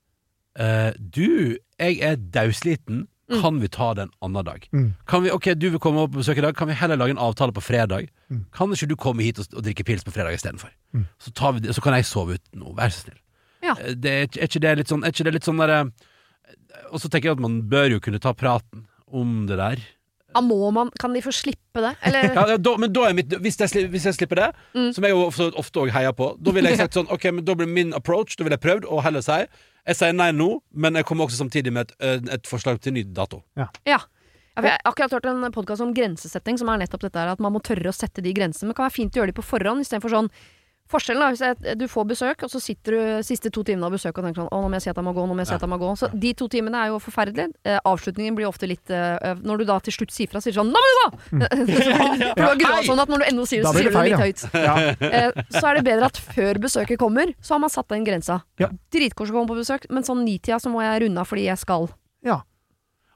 S2: eh, Du, jeg er dausliten.
S1: Mm.
S2: Kan vi ta det en annen dag?
S3: Mm.
S2: Kan vi, ok, Du vil komme opp på besøk i dag. Kan vi heller lage en avtale på fredag?
S3: Mm.
S2: Kan ikke du komme hit og, og drikke pils på fredag istedenfor?
S3: Mm.
S2: Så, tar vi det- så kan jeg sove ute nå. Vær så snill.
S1: Ja.
S2: Eh, Det, er, er ikke det litt sånn Er ikke det litt sånn derre Og så tenker jeg at man bør jo kunne ta praten om det der.
S1: Ja, må man Kan de få slippe det? Eller
S2: Ja, ja, da, men da er mitt hvis jeg, sli- hvis jeg slipper det, som jeg jo ofte, ofte også heier på, da ville jeg sagt sånn Ok, men da blir min approach Da ville jeg prøvd å heller si Jeg sier nei nå, men jeg kommer også samtidig med et, eh, et forslag til ny dato.
S1: Ja. ja for jeg har akkurat hørt en podkast om grensesetting, som er nettopp dette her, at man må tørre å sette de grensene. Men det kan være fint å gjøre de på forhånd, istedenfor sånn Forskjellen da, hvis jeg, du får besøk, og så sitter du siste to timene av besøket og tenker sånn Å, nå må jeg si at jeg må gå, nå må jeg si at jeg må gå. Så de to timene er jo forferdelige. Eh, avslutningen blir ofte litt eh, Når du da til slutt sier fra, sier du sånn Nå må du gå! For du har grua sånn at når du ennå sier det, så sier du det litt høyt.
S3: Ja.
S1: Eh, så er det bedre at før besøket kommer, så har man satt den grensa.
S3: Ja.
S1: Dritkoselig å komme på besøk, men sånn nitida så må jeg runde av fordi jeg skal.
S3: ja.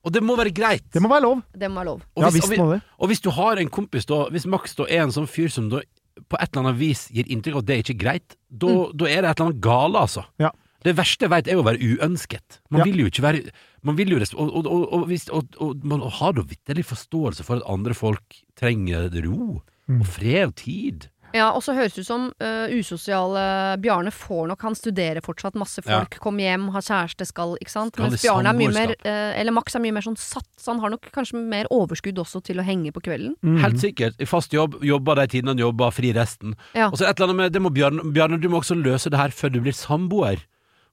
S2: Og det må være greit.
S3: Det må være lov.
S1: Det må være lov.
S2: Og
S3: Ja
S2: hvis,
S3: visst
S2: og,
S3: det.
S2: og hvis du har en kompis da Hvis Max da er en sånn fyr som da på et eller annet vis gir inntrykk av at det ikke er greit, da, da er det et eller annet gale, altså.
S3: Ja.
S2: Det verste jeg veit, er å være uønsket. Man
S3: Ja.
S2: vil jo ikke være Man vil jo og, og, og, og, og man har da vitterlig forståelse for at andre folk trenger ro
S3: Mm.
S2: og fred og tid.
S1: Ja, og så høres det ut som uh, usosiale Bjarne får nok Han studerer fortsatt, masse folk, kommer hjem, har kjæreste, skal, ikke sant.
S2: Skal
S1: Mens Bjarne er mye mer eh, Eller Max er mye mer sånn satt, så han har nok kanskje mer overskudd også til å henge på kvelden.
S3: Mm.
S2: Helt sikkert. I fast jobb, jobber de tidene han jobber, fri resten.
S1: Ja.
S2: Og så et eller annet med det må Bjarne, Bjarne, du må også løse det her før du blir samboer.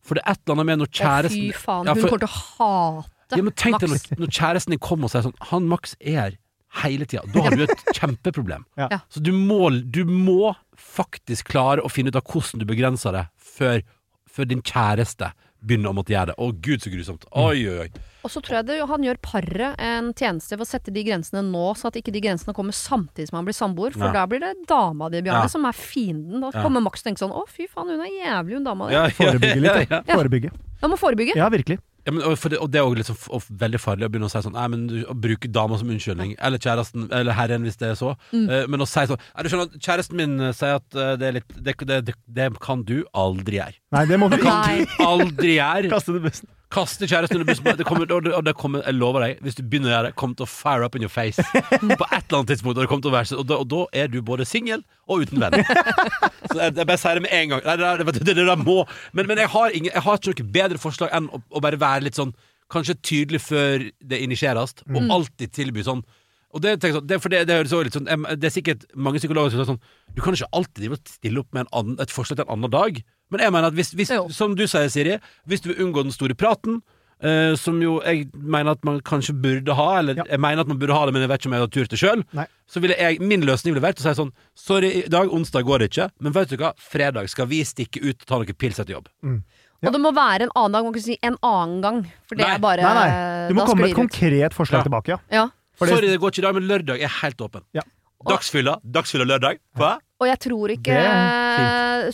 S2: For det er et eller annet med når
S1: Å,
S2: kjæresten
S1: fy faen,
S2: Ja,
S1: hun
S2: for-
S1: kommer til å hate
S2: Ja, men tenk deg når, når kjæresten din kommer og sier sånn Han Max er her hele tida. Da har du et kjempeproblem.
S3: Ja.
S1: Ja.
S2: Så du må, du må faktisk klare å finne ut av hvordan du begrenser det, før, før din kjæreste begynner å måtte gjøre det. Å gud, så grusomt. Oi, oi, oi.
S1: Og så tror jeg det, han gjør paret en tjeneste ved å sette de grensene nå, så at ikke de grensene kommer samtidig som han blir samboer. For
S2: Ja.
S1: da blir det dama di, Bjarne,
S2: Ja.
S1: som er fienden. Da
S2: Ja.
S1: kommer Max og tenker sånn Å, fy faen, hun er jævlig, hun dama di.
S2: Ja, ja,
S3: Forebygge litt,
S2: ja,
S3: ja.
S2: ja.
S3: Forebygge.
S1: Da må forebygge.
S3: Ja, virkelig.
S2: Ja, men, og, for det, og det er også sånn, og veldig farlig å begynne å si sånn Nei, men du, Å bruke dama som unnskyldning, eller kjæresten, eller herren hvis det er så.
S1: Mm.
S2: Uh, men å si sånn Nei, du skjønner, kjæresten min uh, sier at uh, det er litt det, det, det, det kan du aldri gjøre.
S3: Nei, det må du
S1: ikke.
S2: Aldri gjøre.
S3: kaste det bussen.
S2: Kaste kjæresten under bussen. Det kommer, og det, og det kommer, jeg lover deg, hvis du begynner å gjøre det, kommer til å fire up in your face på et eller annet tidspunkt. Og det kommer til å være så, og, da, og da er du både singel og uten venn. Så jeg, jeg bare sier det med en gang. Nei, det, det, det, det, det må. Men, men jeg, har ingen, jeg har ikke noe bedre forslag enn å, å bare være litt sånn Kanskje tydelig før det initieres, og alltid tilby sånn. Og det, jeg sånn, det, for det, det, høres litt sånn, det er sikkert mange psykologer som sier sånn Du kan ikke alltid stille opp med en annen, et forslag til en annen dag. Men jeg mener at hvis, hvis som du sier, Siri, hvis du vil unngå den store praten, eh, som jo jeg mener at man kanskje burde ha, eller
S3: Ja.
S2: jeg mener at man burde ha det, men jeg vet ikke om jeg har tur til sjøl, så ville jeg, min løsning ville vært å si sånn Sorry, i dag, onsdag går det ikke, men vet du hva, fredag skal vi stikke ut og ta noen pils etter jobb.
S1: Og det må være en annen dag, man kan ikke si en annen gang. For det
S2: Nei.
S1: er bare
S3: Nei, nei. Du må komme med et konkret forslag
S2: Ja.
S3: tilbake, ja.
S1: Ja.
S3: Fordi...
S2: Sorry, det går ikke i dag, men lørdag er helt åpen.
S3: Ja.
S2: Dagsfylla, dagsfylla lørdag. Hva?
S1: Og jeg tror ikke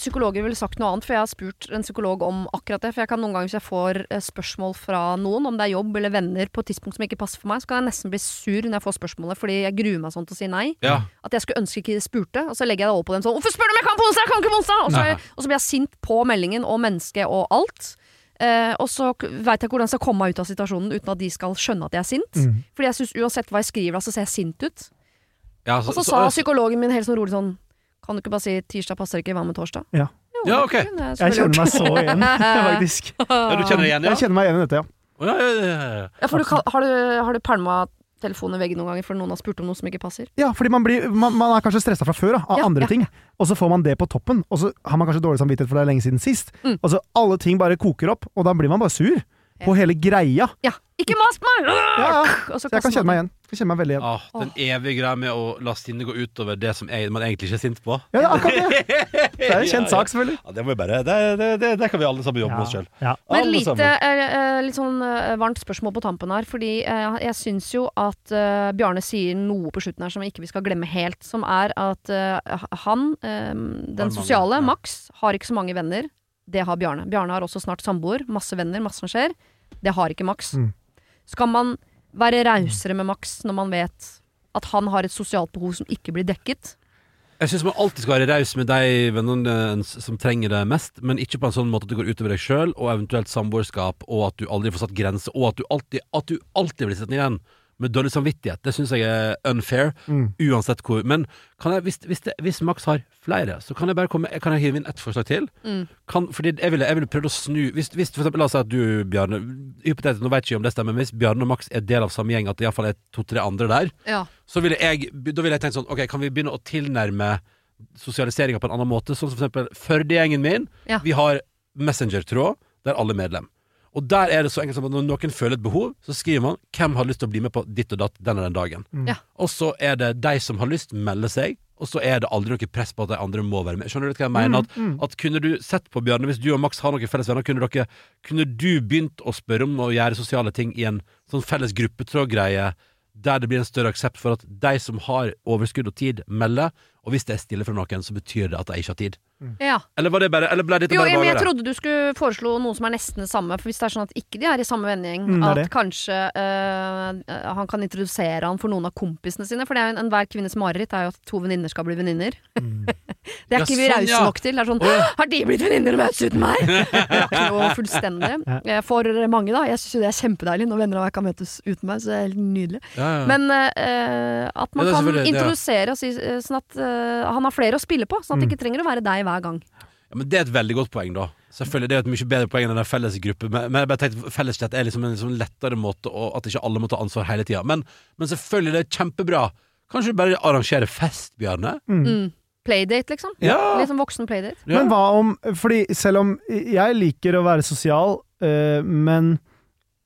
S1: psykologer ville sagt noe annet, for jeg har spurt en psykolog om akkurat det. For jeg kan noen ganger, hvis jeg får eh, spørsmål fra noen, om det er jobb eller venner, på et tidspunkt som ikke passer for meg, så kan jeg nesten bli sur når jeg får spørsmålet, fordi jeg gruer meg sånn til å si nei.
S2: Ja.
S1: At jeg skulle ønske ikke de spurte, og så legger jeg det over på dem sånn 'Hvorfor spør du om jeg kan på onsdag? Jeg kan ikke på onsdag!' Og så, og så blir jeg sint på meldingen og mennesket og alt. Uh, og så veit jeg ikke hvordan jeg skal komme meg ut av situasjonen uten at de skal skjønne at jeg er sint.
S3: Mm.
S1: Fordi jeg synes uansett hva jeg skriver, da, så ser jeg sint ut.
S2: Ja,
S1: Og så sa psykologen min helt sånn rolig sånn Kan du ikke bare si tirsdag passer ikke, hva med torsdag?
S3: Ja.
S1: Jo,
S2: Ja, ok.
S1: kunne
S3: Jeg kjenner meg så igjen, faktisk.
S2: ja, du kjenner deg igjen, ja?
S3: Jeg kjenner meg igjen i dette, ja.
S2: Ja, ja, ja, ja.
S1: Ja, for du, har du, har du pælma telefonen i veggen noen ganger for noen har spurt om noe som ikke passer?
S3: Ja, fordi man, blir, man, man er kanskje stressa fra før da, av
S1: Ja,
S3: andre
S1: ja,
S3: ting, og så får man det på toppen, og så har man kanskje dårlig samvittighet for det er lenge siden sist.
S1: Mm.
S3: Og så alle ting bare koker opp, og da blir man bare sur på hele greia.
S1: Ja. Ikke mas meg!
S3: Ja, ja.
S1: Og så
S3: Så jeg kan kjenne meg igjen. Jeg kjenner meg veldig igjen.
S2: Ah, den evige greia med å la sinnet gå utover det som jeg, man egentlig ikke er sint på.
S3: Ja, det er akkurat det. Det er en kjent sak, selvfølgelig.
S2: Ja, det må vi bare Det, det, det, det kan vi alle sammen jobbe med oss sjøl.
S3: Ja.
S1: Men lite, eh, eh, litt sånn eh, varmt spørsmål på tampen her. Fordi eh, jeg syns jo at eh, Bjarne sier noe på slutten her som ikke vi skal glemme helt. Som er at eh, han, eh, den sosiale,
S2: ja.
S1: Max, har ikke så mange venner. Det har Bjarne. Bjarne har også snart samboer. Masse venner, masse som skjer. Det har ikke Max.
S3: Mm.
S1: Skal man være rausere med Max når man vet at han har et sosialt behov som ikke blir dekket?
S2: Jeg syns man alltid skal være raus med de vennene som trenger det mest, men ikke på en sånn måte at det går utover deg sjøl, og eventuelt samboerskap, og at du aldri får satt grenser, og at du alltid, at du alltid blir sittende igjen med dårlig samvittighet. Det syns jeg er unfair,
S3: Mm.
S2: uansett hvor. Men kan jeg, hvis, hvis, det, hvis Max har flere, så kan jeg bare komme Kan jeg hive inn ett forslag til?
S1: Mm.
S2: Kan, fordi jeg ville, jeg ville prøvd å snu Hvis, hvis for eksempel, La oss si at du, Bjarne Hypotetisk, nå vet jeg ikke om det stemmer, men hvis Bjarne og Max er del av samme gjeng, at det iallfall er to-tre andre der,
S1: Ja.
S2: så ville jeg, da ville jeg tenkt sånn Ok, kan vi begynne å tilnærme sosialiseringa på en annen måte? Sånn som for eksempel Førde-gjengen min.
S1: Ja.
S2: Vi har Messenger-tråd der alle er medlem. Og der er det så enkelt som at når noen føler et behov, så skriver man 'Hvem har lyst til å bli med på ditt og datt den og den dagen?'
S3: Mm.
S1: Ja.
S2: Og så er det de som har lyst, melder seg, og så er det aldri noe press på at de andre må være med. Skjønner du hva jeg mener? At,
S3: Mm.
S2: at kunne du sett på Bjarne, hvis du og Max har noen felles venner, kunne, dere, kunne du begynt å spørre om å gjøre sosiale ting i en sånn felles gruppetrådgreie, der det blir en større aksept for at de som har overskudd og tid, melder, og hvis det er stille fra noen, så betyr det at de ikke har tid.
S1: Ja.
S2: Eller var det bare Eller ble dette
S1: Jo,
S2: bare
S1: men jeg trodde du skulle foreslå noe som er nesten det samme. For hvis det er sånn at ikke de er i samme vennegjeng,
S3: Mm, det er
S1: at
S3: det.
S1: kanskje eh, han kan introdusere han for noen av kompisene sine. For det er jo en- enhver kvinnes mareritt er jo at to venninner skal bli venninner. det er
S2: Ja,
S1: ikke vi
S2: sånn,
S1: rause
S2: ja.
S1: nok til. Det er sånn Har de blitt venninner og møtes uten meg?! Rakner jo fullstendig. Eh, For mange, da. Jeg syns jo det er kjempedeilig når venner av meg kan møtes uten meg. Så det er helt nydelig.
S2: Ja, ja.
S1: Men eh, at man
S2: Ja, det er
S1: kan
S2: selvfølgelig- det er-
S1: introdusere og si eh, sånn at eh, han har flere å spille på. Sånn at det ikke trenger å være deg hver gang.
S2: Ja, men Det er et veldig godt poeng, da. Selvfølgelig, Det er et mye bedre poeng enn den fellesgruppe. Men, men jeg bare tenkte Felleschat er liksom en liksom lettere måte, og at ikke alle må ta ansvar hele tida. Men, men selvfølgelig, det er kjempebra. Kanskje du bare arrangerer fest, Bjarne?
S1: Mm. Playdate, liksom.
S2: Ja.
S1: Litt sånn voksen playdate.
S2: Ja.
S3: Men hva om Fordi selv om jeg liker å være sosial, øh, men,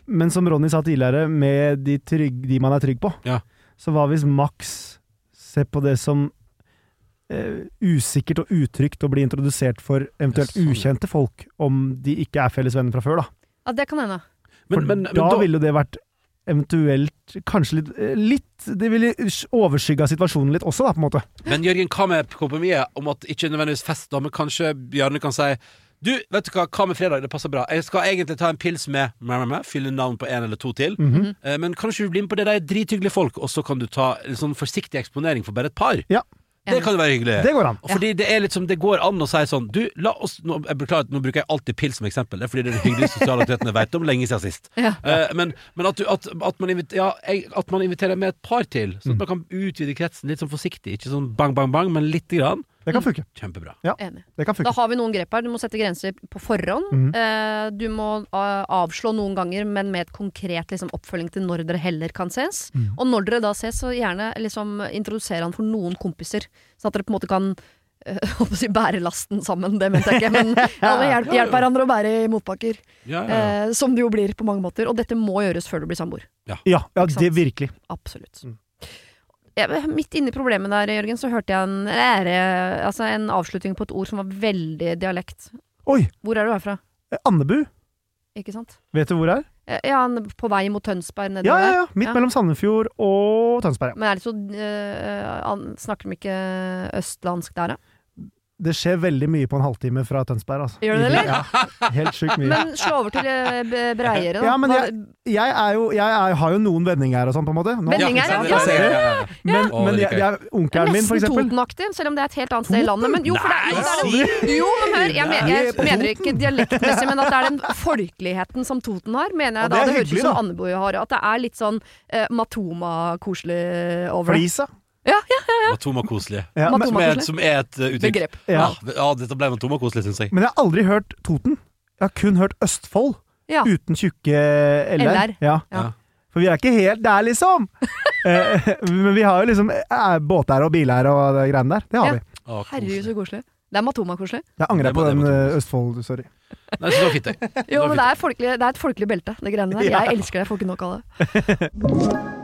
S3: men som Ronny sa tidligere, med de, trygg, de man er trygg på,
S2: Ja.
S3: så hva hvis Max ser på det som eh, usikkert og utrygt å bli introdusert for eventuelt
S2: sånn.
S3: ukjente folk, om de ikke er felles venner fra før, da?
S1: Ja, det kan hende.
S3: For
S2: Men, men, men
S3: da
S2: da,
S3: ville jo det vært eventuelt Kanskje litt, eh, litt Det ville overskygga situasjonen litt også, da, på en måte.
S2: men Jørgen, hva med kompromisset om at ikke nødvendigvis fest, da, men kanskje Bjarne kan si du, vet du hva, hva med fredag? Det passer bra. Jeg skal egentlig ta en pils med med, med, med fylle navn på en eller to til.
S3: Mm
S2: -hmm. Men kan ikke du bli med på det? De er drithyggelige folk, og så kan du ta en sånn forsiktig eksponering for bare et par.
S3: Ja.
S2: Det kan jo være hyggelig.
S3: Det går an.
S2: Fordi det er litt som det går an å si sånn Du, la oss Nå, jeg beklager, nå bruker jeg alltid pils som eksempel. Det er fordi det er den hyggeligste sosiale aktiviteten jeg vet om lenge siden sist.
S1: Ja.
S2: Uh, men men at, du, at, at, man inviterer, ja, jeg, at man inviterer med et par til, sånn at man kan utvide kretsen litt sånn forsiktig. Ikke sånn bang, bang, bang, men lite grann.
S3: Det kan funke.
S2: Kjempebra.
S1: Enig.
S3: Det kan funke.
S1: Da har vi noen grep her. Du må sette grenser på forhånd.
S3: Mm.
S1: Eh, du må eh, avslå noen ganger, men med et konkret liksom, oppfølging til når dere heller kan ses.
S3: Mm.
S1: Og når dere da ses, så gjerne liksom, introdusere han for noen kompiser. Sånn at dere på en måte kan øh, å si bære lasten sammen, det mente jeg ikke, men alle hjelper hjelp hverandre å bære i motbakker.
S2: Ja, ja, ja.
S1: Eh, som det jo blir på mange måter. Og dette må gjøres før du blir samboer.
S3: Ja, ja det virkelig.
S1: Absolutt.
S3: Mm.
S1: Jeg, midt inni problemet der, Jørgen, så hørte jeg en, ære, altså en avslutning på et ord som var veldig dialekt.
S3: Oi!
S1: Hvor er du herfra?
S3: eh, Andebu.
S1: Ikke sant?
S3: Vet du hvor det er?
S1: Eh, Ja, på vei mot Tønsberg nedover
S3: Ja, ja, ja. Midt
S1: Ja.
S3: mellom Sandefjord og Tønsberg. ja.
S1: Men er det så uh, Snakker de ikke østlandsk der, da?
S3: Det skjer veldig mye på en halvtime fra Tønsberg. Altså.
S1: Gjør det det, eller?
S3: Ja, helt sjukt mye.
S1: Men slå over til eh, breiere, da.
S3: Ja, men
S1: jeg,
S3: Jeg, er jo, jeg er, har jo noen vendinger og sånn, på en måte. Nå-
S1: Vendinger,
S2: ja,
S1: ja,
S2: ja.
S3: Men, men jeg, jeg, onkelen min, for
S1: Nesten Toten-aktig, selv om det er et helt annet sted i landet. Men jo, for det, jo, det er en, jo, men hør, jeg, men, jeg mener ikke dialektmessig, men at det er den folkeligheten som Toten har, mener jeg da.
S3: det er
S1: Det høres ut som. Andebu har. At det er litt sånn uh, Matoma-koselig over det.
S3: Flisa.
S2: Matoma-koselig.
S3: Ja, men,
S2: Som, er- som er et uh, uttrykk.
S1: Begrep.
S3: ja.
S2: Ja, ja, dette ble Matoma-koselig, syns jeg.
S3: men jeg har aldri hørt Toten. Jeg har kun hørt Østfold.
S1: Ja.
S3: uten tjukke LR.
S1: LR.
S3: Ja.
S1: Ja.
S3: For vi er ikke helt der, liksom! Eh, men vi har jo liksom eh, båter og biler og det greiene der. Det har
S1: Ja.
S3: vi.
S2: Å,
S1: Herregud, så koselig. Det er Matoma-koselig.
S3: Jeg angrer på den eh. Østfold, sorry.
S2: Nei, så det var fint, det.
S1: Jo, men det er, folkelig, det er et folkelig belte, det greiene der.
S3: Ja.
S1: Jeg elsker det, jeg får ikke nok av det.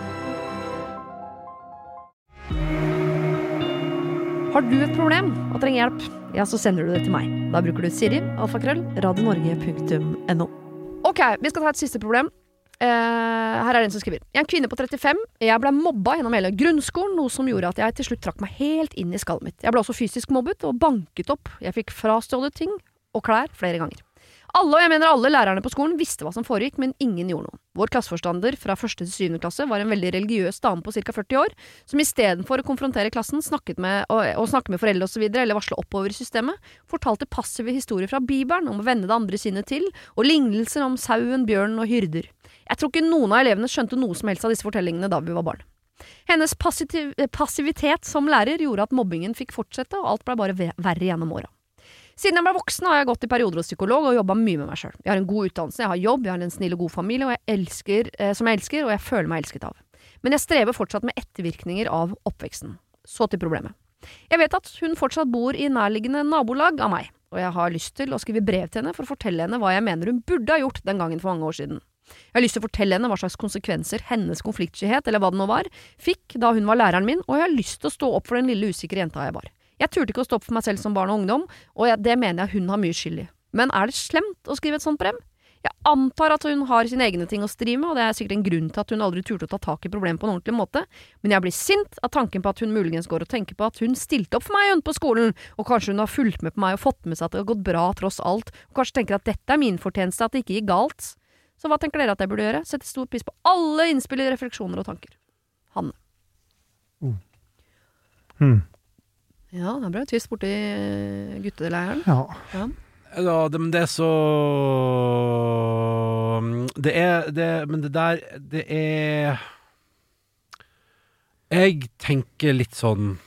S1: Har du et problem og trenger hjelp, ja, så sender du det til meg. Da bruker du Siri, alfakrøll, radionorge.no. Ok, vi skal ta et siste problem. Uh, her er det en som skriver. Jeg er en kvinne på 35. Jeg ble mobba gjennom hele grunnskolen, noe som gjorde at jeg til slutt trakk meg helt inn i skallet mitt. Jeg ble også fysisk mobbet og banket opp. Jeg fikk frastjålet ting og klær flere ganger. Alle, og jeg mener alle lærerne på skolen visste hva som foregikk, men ingen gjorde noe. Vår klasseforstander fra første til syvende klasse var en veldig religiøs dame på ca. 40 år, som istedenfor å konfrontere klassen, snakket med, og, og snakke med foreldre osv., eller varsle oppover i systemet, fortalte passive historier fra Bibelen om å vende det andre sinnet til, og lignelser om sauen, bjørnen og hyrder. Jeg tror ikke noen av elevene skjønte noe som helst av disse fortellingene da vi var barn. Hennes passivitet som lærer gjorde at mobbingen fikk fortsette, og alt ble bare verre gjennom åra. Siden jeg ble voksen har jeg gått i perioder hos psykolog og jobba mye med meg sjøl. Jeg har en god utdannelse, jeg har jobb, jeg har en snill og god familie og jeg elsker, eh, som jeg elsker, og jeg føler meg elsket av. Men jeg strever fortsatt med ettervirkninger av oppveksten. Så til problemet. Jeg vet at hun fortsatt bor i nærliggende nabolag av meg, og jeg har lyst til å skrive brev til henne for å fortelle henne hva jeg mener hun burde ha gjort den gangen for mange år siden. Jeg har lyst til å fortelle henne hva slags konsekvenser hennes konfliktskyhet, eller hva det nå var, fikk da hun var læreren min, og jeg har lyst til å stå opp for den lille usikre jenta jeg var. Jeg turte ikke å stoppe for meg selv som barn og ungdom, og jeg, det mener jeg hun har mye skyld i. Men er det slemt å skrive et sånt brev? Jeg antar at hun har sine egne ting å stri med, og det er sikkert en grunn til at hun aldri turte å ta tak i problemet på en ordentlig måte, men jeg blir sint av tanken på at hun muligens går og tenker på at hun stilte opp for meg hun på skolen, og kanskje hun har fulgt med på meg og fått med seg at det har gått bra tross alt, og kanskje tenker at dette er min fortjeneste, at det ikke gikk galt. Så hva tenker dere at jeg burde gjøre? Setter stor pris på alle innspill, refleksjoner og tanker. Hanne.
S3: Hmm.
S1: Ja, det er bra. Tyst borti gutteleiren.
S3: Ja.
S2: Ja, det, men det er så Det er det, Men det der Det er Jeg tenker litt sånn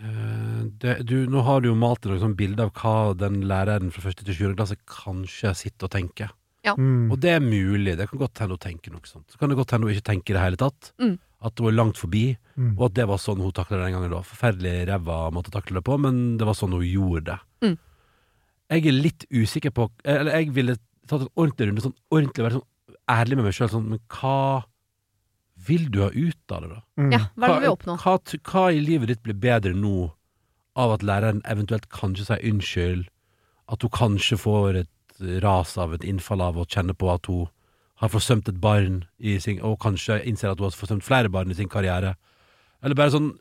S2: eh, det, du, Nå har du jo malt et sånn bilde av hva den læreren fra første til sjuende klasse kanskje sitter og tenker.
S3: Mm.
S2: Og det er mulig. Det kan godt hende hun tenker noe sånt. Så kan det godt hende hun ikke tenker i det hele tatt.
S1: Mm.
S2: At hun er langt forbi,
S3: Mm.
S2: og at det var sånn hun takla det den gangen. da Forferdelig ræva måtte takle det på, men det var sånn hun gjorde det.
S1: Mm.
S2: Jeg er litt usikker på Eller jeg ville tatt en ordentlig runde, sånn ordentlig være sånn ærlig med meg sjøl. Sånn, men hva vil du ha ut av det, da?
S3: Mm.
S1: Ja, hva er det vil oppnå?
S2: Hva, hva i livet ditt blir bedre nå av at læreren eventuelt kanskje sier unnskyld, at hun kanskje får et ras av et innfall av å kjenne på at hun har forsømt et barn sin, og kanskje innser at hun har forsømt flere barn i sin karriere. Eller bare sånn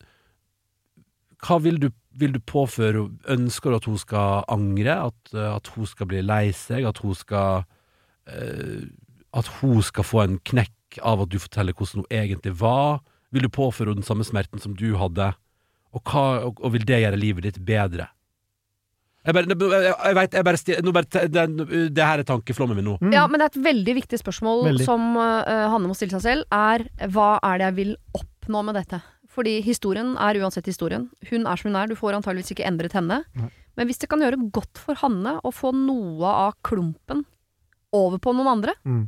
S2: Hva vil du, vil du påføre Ønsker du at hun skal angre? At, eh, at hun skal bli lei seg? At hun skal uh, At hun skal få en knekk av at du forteller hvordan hun egentlig var? Vil du påføre henne den samme smerten som du hadde? Og, hva, og, og vil det gjøre livet ditt bedre? Jeg bare, jeg, jeg vet, jeg bare, nå bare det, det her er tankeflommen min nå.
S3: Mm.
S1: Ja, men det er et veldig viktig spørsmål
S3: Veldig.
S1: som uh, Hanne må stille seg selv, er hva er det jeg vil oppnå med dette? Fordi historien er uansett historien. Hun er som hun er, du får antageligvis ikke endret henne.
S3: Nei.
S1: Men hvis det kan gjøre godt for Hanne å få noe av klumpen over på noen andre,
S3: Mm.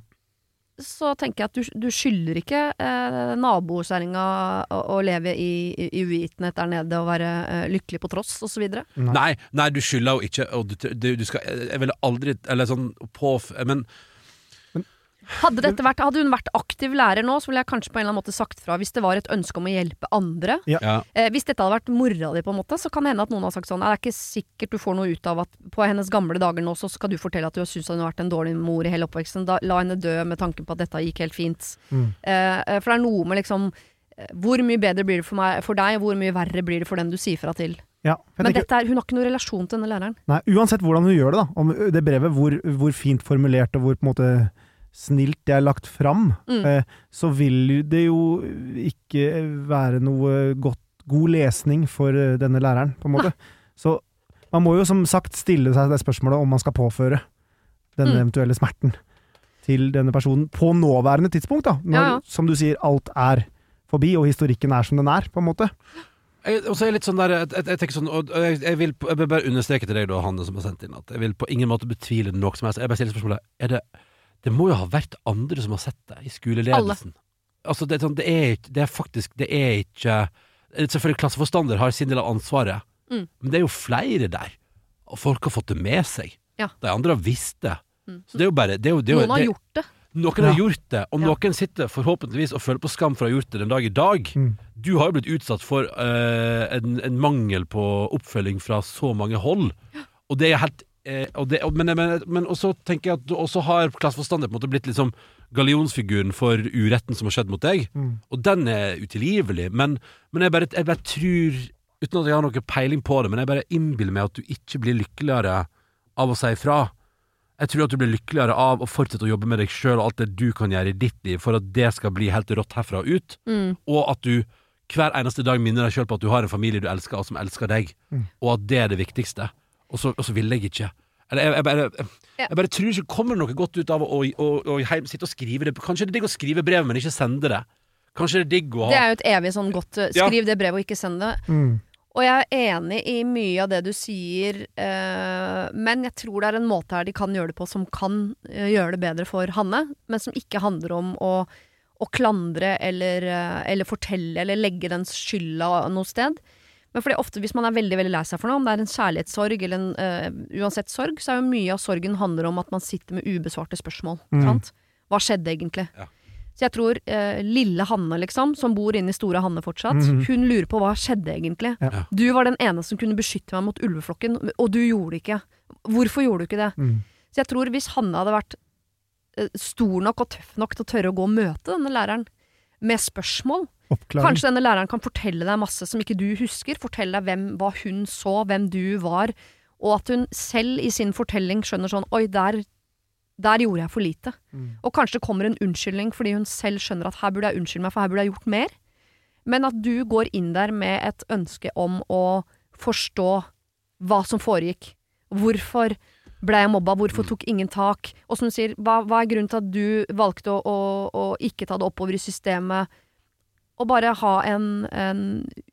S1: Så tenker jeg at du, du skylder ikke eh, nabokjerringa å, å leve i, i, i uvitenhet der nede og være eh, lykkelig på tross, osv.
S3: Nei.
S2: Nei, nei, du skylder jo ikke og du, du, du skal, Jeg ville aldri Eller sånn på Men
S1: Hadde, dette vært, hadde hun vært aktiv lærer nå, så ville jeg kanskje på en eller annen måte sagt fra hvis det var et ønske om å hjelpe andre.
S2: ja.
S1: Eh, hvis dette hadde vært mora di, på en måte, så kan det hende at noen har sagt sånn Det er ikke sikkert du får noe ut av at på hennes gamle dager nå så skal du fortelle at du har syntes hun har vært en dårlig mor i hele oppveksten. Da, la henne dø med tanken på at dette gikk helt fint.
S3: Mm.
S1: Eh, eh, for det er noe med liksom eh, Hvor mye bedre blir det for, meg, for deg, og hvor mye verre blir det for den du sier fra til?
S3: Ja,
S1: Men
S3: tenker,
S1: dette er, hun har ikke noen relasjon til denne læreren.
S3: nei, uansett hvordan hun gjør det, da, om det brevet, hvor, hvor fint formulert og hvor på en måte snilt det er lagt fram,
S1: Mm.
S3: eh, så vil det jo ikke være noe godt, god lesning for eh, denne læreren, på en måte. Så man må jo som sagt stille seg det spørsmålet om man skal påføre denne
S1: Mm.
S3: eventuelle smerten til denne personen på nåværende tidspunkt, da. Når,
S1: Ja, ja.
S3: som du sier, alt er forbi, og historikken er som den er, på en måte.
S2: Jeg, og så er jeg litt sånn der jeg, jeg, tenker sånn og jeg, jeg, vil, jeg vil bare understreke til deg, da, Hanne, som har sendt inn, at jeg vil på ingen måte betvile noe som helst. Jeg bare stiller spørsmålet Er det Det må jo ha vært andre som har sett det i skoleledelsen. Altså, det er, sånn, det er Det er faktisk Det er ikke Selvfølgelig, klasseforstander har sin del av ansvaret,
S1: Mm.
S2: men det er jo flere der. Og folk har fått det med seg.
S1: Ja.
S2: De andre har visst det.
S1: Mm.
S2: Så det er jo bare det er jo, det er jo,
S1: Noen har
S2: det,
S1: gjort det.
S2: Noen har
S3: Ja.
S2: gjort det, og
S1: Ja.
S2: noen sitter forhåpentligvis og føler på skam for å ha gjort det den dag i dag.
S3: Mm.
S2: Du har jo blitt utsatt for uh, en, en mangel på oppfølging fra så mange hold, og det er helt eh, og det, og, men, men, men også tenker jeg at du også har klasseforstander på en måte blitt liksom gallionsfiguren for uretten som har skjedd mot deg,
S3: Mm.
S2: og den er utilgivelig, men, men jeg, bare, jeg bare tror, uten at jeg har noe peiling på det, men jeg bare innbiller meg at du ikke blir lykkeligere av å si ifra. Jeg tror at du blir lykkeligere av å fortsette å jobbe med deg sjøl og alt det du kan gjøre i ditt liv, for at det skal bli helt rått herfra og ut,
S1: Mm.
S2: og at du hver eneste dag minner deg sjøl på at du har en familie du elsker, og som elsker deg,
S3: Mm.
S2: og at det er det viktigste. Og så, og så vil jeg ikke. Eller jeg, jeg, bare,
S1: jeg,
S2: jeg bare tror ikke det kommer noe godt ut av å, å, å, å heim, sitte og skrive det. Kanskje det er digg å skrive brev, men ikke sende det. Kanskje det er digg å
S1: Det er jo et evig sånn godt Skriv
S2: Ja.
S1: Skriv det brevet og ikke send det.
S3: Mm.
S1: Og jeg er enig i mye av det du sier, eh, men jeg tror det er en måte her de kan gjøre det på som kan eh, gjøre det bedre for Hanne, men som ikke handler om å, å klandre eller, eh, eller fortelle eller legge den skylda noe sted. Men fordi ofte hvis man er veldig veldig lei seg for noe, om det er en kjærlighetssorg eller en uh, uansett sorg, så er jo mye av sorgen handler om at man sitter med ubesvarte spørsmål.
S3: Mm.
S1: Sant? Hva skjedde egentlig?
S2: Ja.
S1: Så jeg tror uh, lille Hanne, liksom, som bor inne i store Hanne fortsatt,
S3: Mhm.
S1: hun lurer på hva skjedde egentlig.
S3: Ja.
S1: Du var den ene som kunne beskytte meg mot ulveflokken, og du gjorde det ikke. Hvorfor gjorde du ikke det?
S3: Mm.
S1: Så jeg tror hvis Hanne hadde vært eh, stor nok og tøff nok til å tørre å gå og møte denne læreren med spørsmål
S3: Oppklaring.
S1: Kanskje denne læreren kan fortelle deg masse som ikke du husker. Fortelle deg hvem, hva hun så, hvem du var. Og at hun selv i sin fortelling skjønner sånn Oi, der, der gjorde jeg for lite.
S3: Mm.
S1: Og kanskje det kommer en unnskyldning fordi hun selv skjønner at her burde jeg unnskylde meg, for her burde jeg gjort mer. Men at du går inn der med et ønske om å forstå hva som foregikk. Hvorfor ble jeg mobba? Hvorfor tok ingen tak? Og som du sier, hva, hva er grunnen til at du valgte å, å, å ikke ta det oppover i systemet? Og bare ha en, en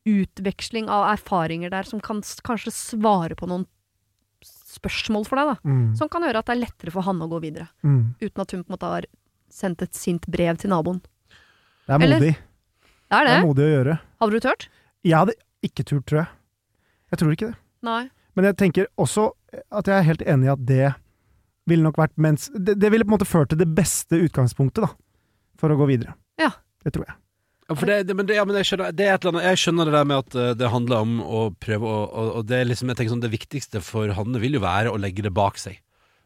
S1: utveksling av erfaringer der som kan kanskje svare på noen spørsmål for deg, da.
S3: Mm.
S1: Som kan gjøre at det er lettere for han å gå videre.
S3: Mm.
S1: Uten at hun på en måte har sendt et sint brev til naboen.
S3: Det er modig.
S1: Det er
S3: Det
S1: det.
S3: er modig å gjøre.
S1: Hadde du turt?
S3: Jeg hadde ikke turt, tror jeg. Jeg tror ikke det.
S1: Nei.
S3: Men jeg tenker også at jeg er helt enig i at det ville nok vært mens Det, det ville på en måte ført til det beste utgangspunktet, da, for å gå videre.
S1: Ja.
S3: Det tror jeg.
S2: Ja, for det, det, men det, ja, men jeg, skjønner, det er et eller annet, jeg skjønner det der med at eh, det handler om å prøve å og, og det er liksom, jeg tenker sånn, det viktigste for Hanne vil jo være å legge det bak seg.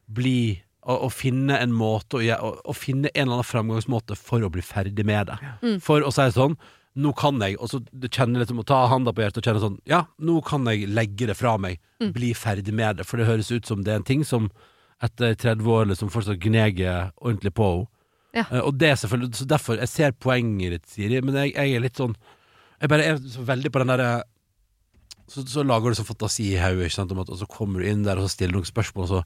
S2: Bli Å, å finne en måte å, å, å finne en eller annen framgangsmåte for å bli ferdig med det.
S1: Mm.
S2: For å si det sånn Nå kan jeg, og så kjenner liksom å ta handa på hjertet og kjenne sånn Ja, nå kan jeg legge det fra meg.
S1: Mm.
S2: Bli ferdig med det. For det høres ut som det er en ting som etter 30 år liksom fortsatt gneger ordentlig på henne.
S1: Ja.
S2: Uh, Og det er selvfølgelig Så derfor, jeg ser poenget ditt, Siri, men jeg, jeg er litt sånn Jeg bare er så veldig på den derre så, så lager du sånn fantasi i hodet, at, og så kommer du inn der og så stiller noen spørsmål, og så,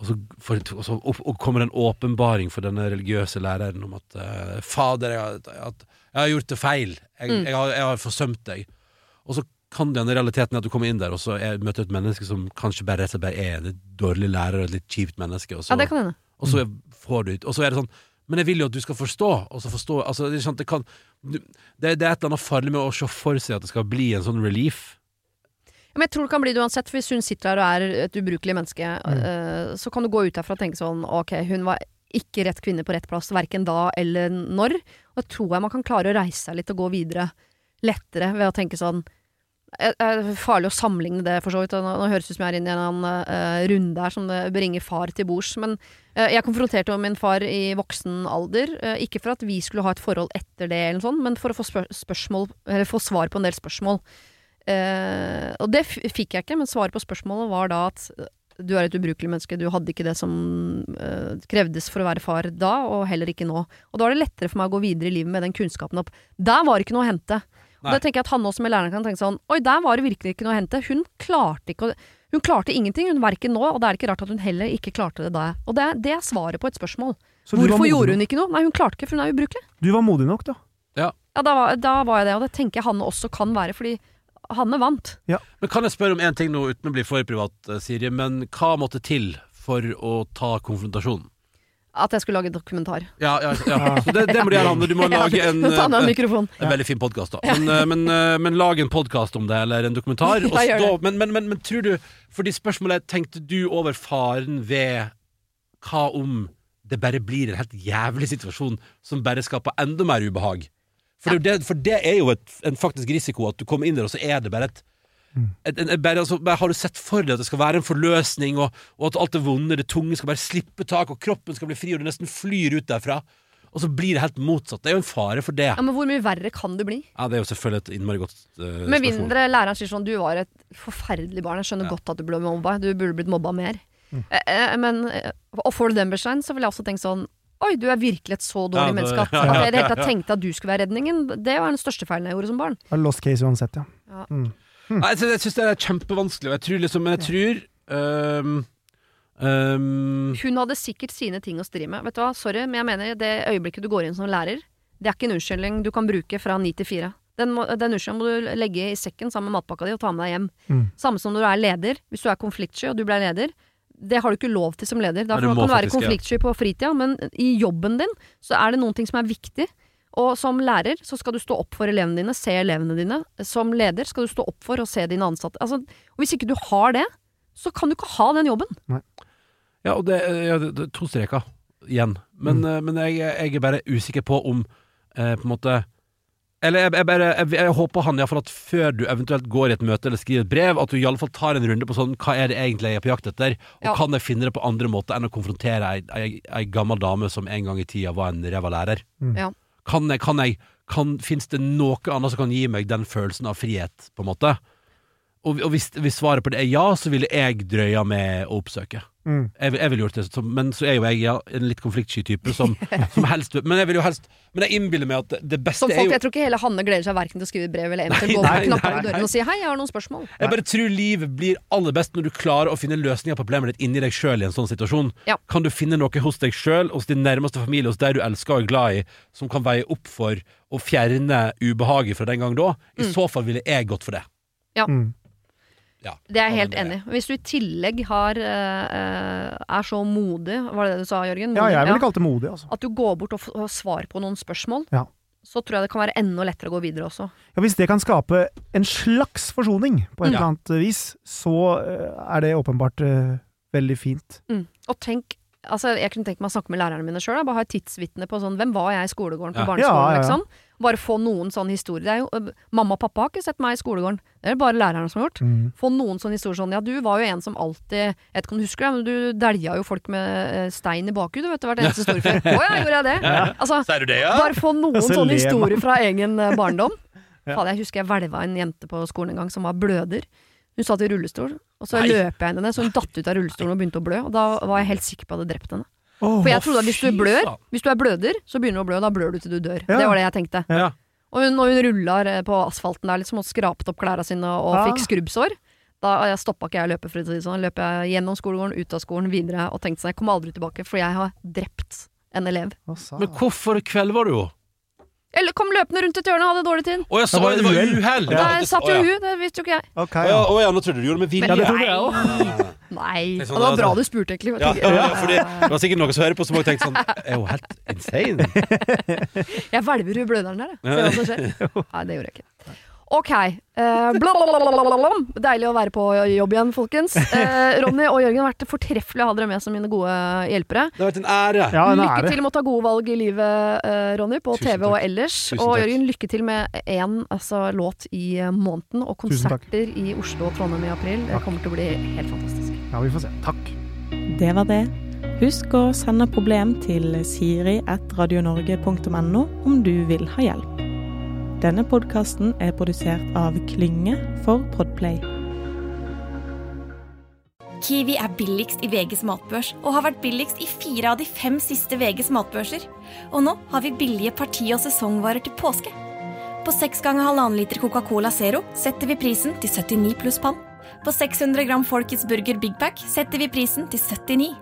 S2: og så, for, og så og, og kommer det en åpenbaring for denne religiøse læreren om at uh, Fader, jeg, har- at jeg har gjort det feil. Jeg,
S1: Mm.
S2: jeg, har, jeg har forsømt deg. Og så kan den realiteten at du kommer inn der, og så er, møter et menneske som kanskje bare, bare er en dårlig lærer og et litt kjipt menneske, og så,
S1: Ja, det kan hende.
S2: og så får du Og så er det sånn Men jeg vil jo at du skal forstå. Og så forstå altså, det, er det, kan, det, det er et eller annet farlig med å se for seg at det skal bli en sånn relief.
S1: Ja, Men jeg tror det kan bli det uansett, for hvis hun sitter her og er et ubrukelig menneske,
S3: Mm.
S1: uh, så kan du gå ut derfra og tenke sånn ok, hun var ikke rett kvinne på rett plass, verken da eller når. Og da tror jeg man kan klare å reise seg litt og gå videre lettere ved å tenke sånn det er Farlig å sammenligne det, for så vidt. Nå, høres det ut som jeg er inne i en eh, runde her som det bringer far til bords. Men uh, jeg konfronterte jo min far i voksen alder. Uh, ikke for at vi skulle ha et forhold etter det, eller noe sånt, men for å få, spør spørsmål, få svar på en del spørsmål. Eh, og det fikk jeg ikke, men svaret på spørsmålet var da at eh, du er et ubrukelig menneske, du hadde ikke det som eh, krevdes for å være far da, og heller ikke nå. Og da er det lettere for meg å gå videre i livet med den kunnskapen opp. Der var det ikke noe å hente. Og da tenker jeg at han også med læreren kan tenke sånn Oi, der var det virkelig ikke noe å hente. Hun klarte ikke å Hun klarte ingenting, hun verken nå, og det er ikke rart at hun heller ikke klarte det da. Og det, er- det er svaret på et spørsmål.
S3: Så
S1: Hvorfor gjorde hun ikke noe? Nei, hun klarte ikke, for hun er ubrukelig.
S3: Du var modig nok, da.
S1: Ja, da var, da var jeg det, og det tenker jeg Hanne også kan være, fordi Hanne vant.
S2: Men Kan jeg spørre om én ting nå, uten å bli for privat, eh, Siri? Men hva måtte til for å ta konfrontasjonen?
S1: At jeg skulle lage dokumentar.
S2: Ja, ja, ja. Så det, det må du gjøre, Hanne. Du må lage en,
S1: tar en
S2: eh, en veldig fin podkast, da. Men, eh, men, men lag en podkast om det, eller en dokumentar. og
S1: Ja, gjør
S2: men, men, men, men tror du Fordi spørsmålet er, tenkte du over faren ved hva om det bare blir en helt jævlig situasjon som bare skaper enda mer ubehag? For, det, for det er jo et, en faktisk risiko at du kommer inn der, og så er det bare et et, en, bare, altså, bare, har du sett for deg at det skal være en forløsning, og, og at alt det vonde, det tunge, skal bare slippe tak, og kroppen skal bli fri, og du nesten flyr ut derfra? Og så blir det helt motsatt. Det er jo en fare for det.
S1: Ja, Men hvor mye verre kan det bli?
S2: Ja, det er jo selvfølgelig et innmari godt uh,
S1: Med
S2: spørsmål.
S1: mindre læreren sier sånn Du var et forferdelig barn. Jeg skjønner
S2: Ja.
S1: godt at du ble mobba. Du burde blitt mobba mer. Eh, eh, men eh, Og får du den beskjeden, så vil jeg også tenke sånn Oi, du er virkelig et så dårlig
S2: Ja, det-
S1: menneske at,
S2: ja, ja,
S1: at jeg i det hele tatt tenkte at du skulle være redningen. Det var den største feilen jeg gjorde som barn.
S3: Det var Lost case uansett, ja.
S2: Nei, jeg, syns det er kjempevanskelig, og jeg tror liksom Men jeg tror um Um,
S1: Hun hadde sikkert sine ting å stri med. Vet du hva, sorry, men jeg mener det øyeblikket du går inn som lærer, det er ikke en unnskyldning du kan bruke fra ni til fire. Den, må, den unnskyldningen må du legge i sekken sammen med matpakka di og ta med deg hjem.
S3: Mm.
S1: Samme som når du er leder. Hvis du er konfliktsky og du ble leder, det har du ikke lov til som leder. Da kan du være konfliktsky på fritida, men i jobben din så er det noen ting som er viktig. Og som lærer så skal du stå opp for elevene dine, se elevene dine. Som leder skal du stå opp for og se dine ansatte. Altså, og hvis ikke du har det, så kan du ikke ha den jobben.
S2: Ja, og det, ja, det, det to streker igjen. Men, mm. men jeg, jeg er bare usikker på om eh, på en måte Eller jeg, jeg, bare, jeg, jeg håper han iallfall at før du eventuelt går i et møte eller skriver et brev, at du iallfall tar en runde på sånn Hva er det egentlig jeg er på jakt etter? Og
S1: Ja.
S2: kan jeg finne det på andre måter enn å konfrontere ei, ei, ei gammel dame som en gang i tida var en ræva lærer?
S3: Mm.
S1: Ja.
S2: Kan jeg, kan jeg kan, Fins det noe annet som kan gi meg den følelsen av frihet, på en måte? Og, og hvis, hvis svaret på det er ja, så ville jeg drøya med å oppsøke.
S3: Mm.
S2: Jeg, jeg ville gjort det, så, men så er jo jeg ja, en litt konfliktsky type som, som helst Men jeg vil jo helst Men jeg innbiller meg at det, beste
S1: Som
S2: er
S1: folk,
S2: jo
S1: Jeg tror ikke hele Hanne gleder seg verken til å skrive brev eller eventuelt gå
S2: på
S1: og knappe på døren og si 'hei, jeg har noen spørsmål'.
S2: Jeg bare tror livet blir aller best når du klarer å finne løsninger på problemet ditt inni deg sjøl i en sånn situasjon.
S1: Ja.
S2: Kan du finne noe hos deg sjøl, hos din nærmeste familie, hos deg du elsker og er glad i, som kan veie opp for å fjerne ubehaget fra den gang da? I
S1: Mm.
S2: så fall ville jeg gått for det.
S3: Mm.
S2: Ja.
S1: Det er jeg helt enig i. Hvis du i tillegg har, eh, er så modig, var det det du sa, Jørgen?
S3: Ja, jeg ville kalt det modig, altså.
S1: At du går bort og får svar på noen spørsmål,
S3: Ja.
S1: så tror jeg det kan være enda lettere å gå videre også.
S3: Ja, hvis det kan skape en slags forsoning på et
S2: Ja.
S3: eller annet vis, så eh, er det åpenbart uh, veldig fint.
S1: Mm. Og tenk altså, jeg kunne tenkt meg å snakke med lærerne mine sjøl. Bare ha et tidsvitne på sånn Hvem var jeg i skolegården på
S2: Ja.
S1: barneskolen,
S3: Ja, ja, ja.
S1: liksom? Bare få noen sånne historier. Det er jo, mamma og pappa har ikke sett meg i skolegården. Det er det bare lærerne som har gjort.
S3: Mm.
S1: Få noen sånne historier sånn Ja, du var jo en som alltid Jeg vet ikke om du husker det, men du dælja jo folk med stein i bakhuet, du vet du, hvert eneste storefjell. Å ja, gjorde jeg det? Altså,
S2: Sier du det, ja?
S1: bare få noen
S3: altså, så
S1: sånne historier fra egen barndom.
S3: Ja.
S1: Fader, jeg husker jeg hvelva en jente på skolen en gang som var bløder. Hun satt i rullestol, og så løp jeg henne så hun datt ut av rullestolen og begynte å blø. Og da var jeg helt sikker på at jeg hadde drept henne.
S3: Åh,
S1: For jeg trodde at hvis du blør,
S2: faen.
S1: hvis du er bløder, så begynner du å blø, da blør du til du dør.
S3: Ja.
S1: Det var det jeg tenkte.
S2: Ja.
S1: Og hun, når hun rulla eh, på asfalten der liksom, og skrapet opp klærne sine og
S3: Ja.
S1: fikk skrubbsår, da stoppa ikke jeg å løpe, for å si det sånn. Løp jeg gjennom skolegården, ut av skolen, videre, og tenkte sånn, jeg kommer aldri tilbake, for jeg har drept en elev.
S2: Men hvorfor kvelva du henne?
S1: Eller kom løpende rundt et hjørne og hadde dårlig tid.
S2: Å jeg så
S3: Det var
S2: det var
S3: uhell. Ja.
S1: Der satt jo hun, det visste jo ikke jeg.
S3: Ok,
S2: Å ja,
S3: ja.
S2: å ja, nå trodde du gjorde det med vilje.
S3: Ja, det jeg.
S1: Nei,
S2: Tenk sånn,
S1: det var bra du spurte, egentlig.
S2: Ja, ja, ja, fordi det var sikkert noen som hører på som også tenkte sånn Er hun helt insane?
S1: jeg hvelver i bløderen der, jeg.
S2: Ja.
S1: Se hva som skjer. Nei, det gjorde jeg ikke. Ok. Eh. Deilig å være på jobb igjen, folkens. Eh, Ronny og Jørgen har vært fortreffelig å ha dere med som mine gode hjelpere.
S2: Det har vært en ære.
S3: Ja, en
S1: lykke
S3: ære.
S1: til med å ta gode valg i livet, eh, Ronny, på
S2: Tusen
S1: TV og ellers.
S2: Tusen
S1: og. Jørgen, lykke til med én altså, låt i eh, måneden, og konserter i Oslo og Trondheim i april. Det kommer til å bli helt fantastisk.
S3: Ja, vi får se. Takk.
S5: Det var det. Husk å sende problem til siri.radionorge.no om du vil ha hjelp. Denne podkasten er produsert av Klynge for Podplay.
S4: Kiwi er billigst i VGs matbørs og har vært billigst i fire av de fem siste VGs matbørser. Og nå har vi billige parti- og sesongvarer til påske. På seks ganger halvannen liter Coca-Cola Zero setter vi prisen til 79 pluss pann. På 600 gram Folkets Burger Big Pack setter vi prisen til 79.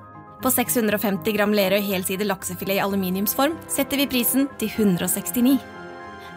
S4: På 650 gram Lerøy helside laksefilet i aluminiumsform setter vi prisen til 169.